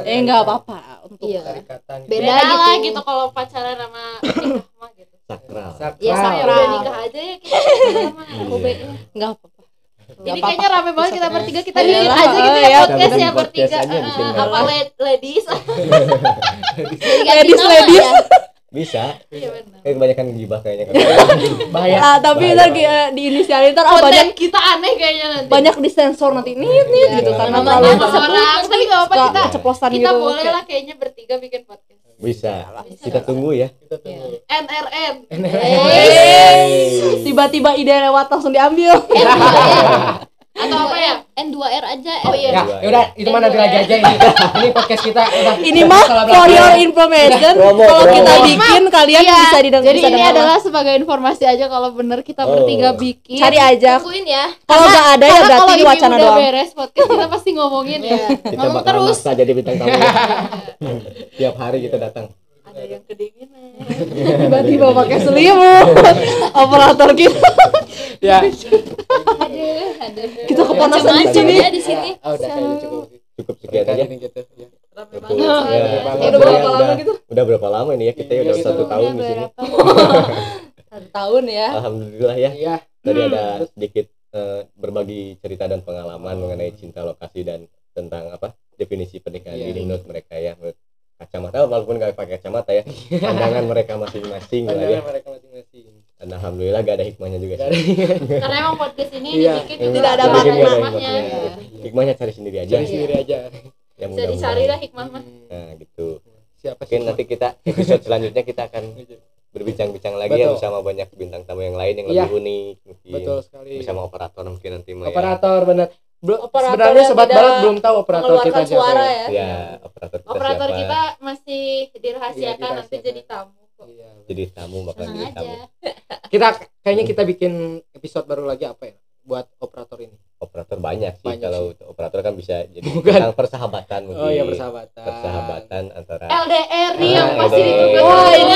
eh nggak apa-apa untuk Iya. Gitu. Beda beda, lah gitu. gitu kalau pacaran sama nikah mah gitu Sakral. Sakral. Iya, ya sakral. udah nikah aja ya kita sama Iya. Kobe nggak apa-apa jadi kayaknya rame banget kita bertiga. Kita Iya bikin lah, aja gitu iya, ya iya. podcast Kita ya bertiga. Eh, eh, apa lad- ladies? Ladies, ladies. ya. Bisa. iya benar Kayak kebanyakan gibah kayaknya. Kan. Bahaya. ah tapi ntar di inisialin ntar ah, konten banyak kita aneh kayaknya nanti. banyak disensor nanti. Nit nit Iya. gitu karena terlalu Nama orang tapi nggak apa suka kita ceplosan kita gitu. boleh Kayak- lah kayaknya bertiga bikin podcast Bisa. Bisa. Kita tunggu ya. Kita tunggu. NRN tiba-tiba ide lewat langsung diambil atau apa ya N2R aja. Oh, iya. Ya, ya udah itu mana nanti lagi aja ini. Ini podcast kita udah. ini mah for your information kalau kita bikin kalian Iya, bisa didengar jadi bisa ini dengar. adalah sebagai informasi aja kalau bener kita Oh. bertiga bikin cari aja Tungguin ya. kalau nggak ada ya berarti kalau ini wacana udah doang beres podcast kita pasti ngomongin ya Kita ngomong bakal terus maksa jadi bintang tamu. Tiap hari kita datang. Ada yang kedinginan tiba-tiba pakai selimut operator kita Ya. Aduh, aduh. kita kepanasan di sini ya di sini. Ah, udah kayaknya cukup. Cukup sekian aja. Ini gitu. Ya. rame Ya, udah berapa lama gitu Udah berapa lama ini ya kita ya udah Iya, satu tahun di sini. satu tahun ya Alhamdulillah ya. Iya. Tadi ada sedikit eh, berbagi cerita dan pengalaman mengenai cinta lokasi dan tentang apa definisi pernikahan dini menurut mereka ya menurut kacamata walaupun nggak pakai kacamata ya pandangan mereka masing-masing lah ya mereka masing-masing. dan alhamdulillah gak ada hikmahnya juga Gak sih ada. karena emang podcast ini Iya. dibikin juga Tidak ada hikmahnya makna. gitu. hikmahnya cari sendiri aja Cari sendiri aja. ya bisa dicari lah hikmah mah nah gitu Siapa sih? mungkin nanti kita episode selanjutnya kita akan berbincang-bincang lagi ya Betul. bersama banyak bintang tamu yang lain yang Iya. lebih unik mungkin Betul sekali. bersama operator mungkin nanti mau ya. Operator benar. Operator Sebenarnya sobat barat belum tahu operator kita siapa. suara ya. ya ya operator kita operator siapa kita masih dirahasiakan Iya, nanti jadi tamu kok Iya. jadi tamu bakal jadi aja. tamu Kita kayaknya kita bikin episode baru lagi apa ya buat operator ini. operator banyak sih Banyak kalau operator kan bisa jadi Bukan. tentang persahabatan mungkin Oh iya persahabatan. persahabatan antara LDR nih Ah, yang pasti LDR. ditunggu Wah, ini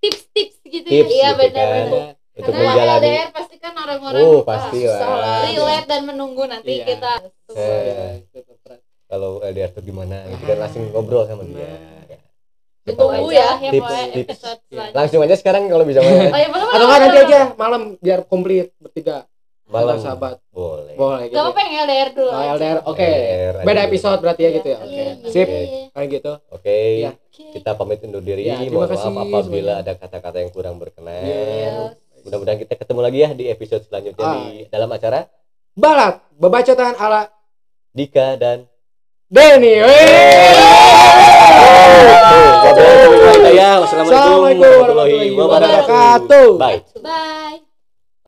tips-tips gitu ya iya gitu benar kan untuk karena menjalani LDR pasti kan orang-orang Oh, pasti susah lah. lah. relate dan menunggu nanti Iya. kita Eh, Iya, kalau LDR tuh gimana gitu kan langsung ngobrol sama dia Ditunggu Tunggu ya. ya Tips, mulai tips. episode selanjutnya langsung aja sekarang kalau bisa oh malam iya boleh Atau nggak nanti aja malam biar komplit bertiga. malam sahabat. boleh Boleh gitu. Gak apa-apa yang LDR dulu Oh. LDR. Oke. Aja Beda dulu. episode berarti ya gitu ya. Oke. Iya, iya, Sip. iya. Kayak gitu. oke Iya. kita pamit undur diri Ya, mohon maaf apabila ada kata-kata yang kurang berkenan Iya. Mudah-mudahan kita ketemu lagi ya di episode selanjutnya Ah. di dalam acara Balat, bebacotan ala Dika dan Denny. Wassalamualaikum Assalamualaikum warahmatullahi wabarakatuh. Bye. Bye.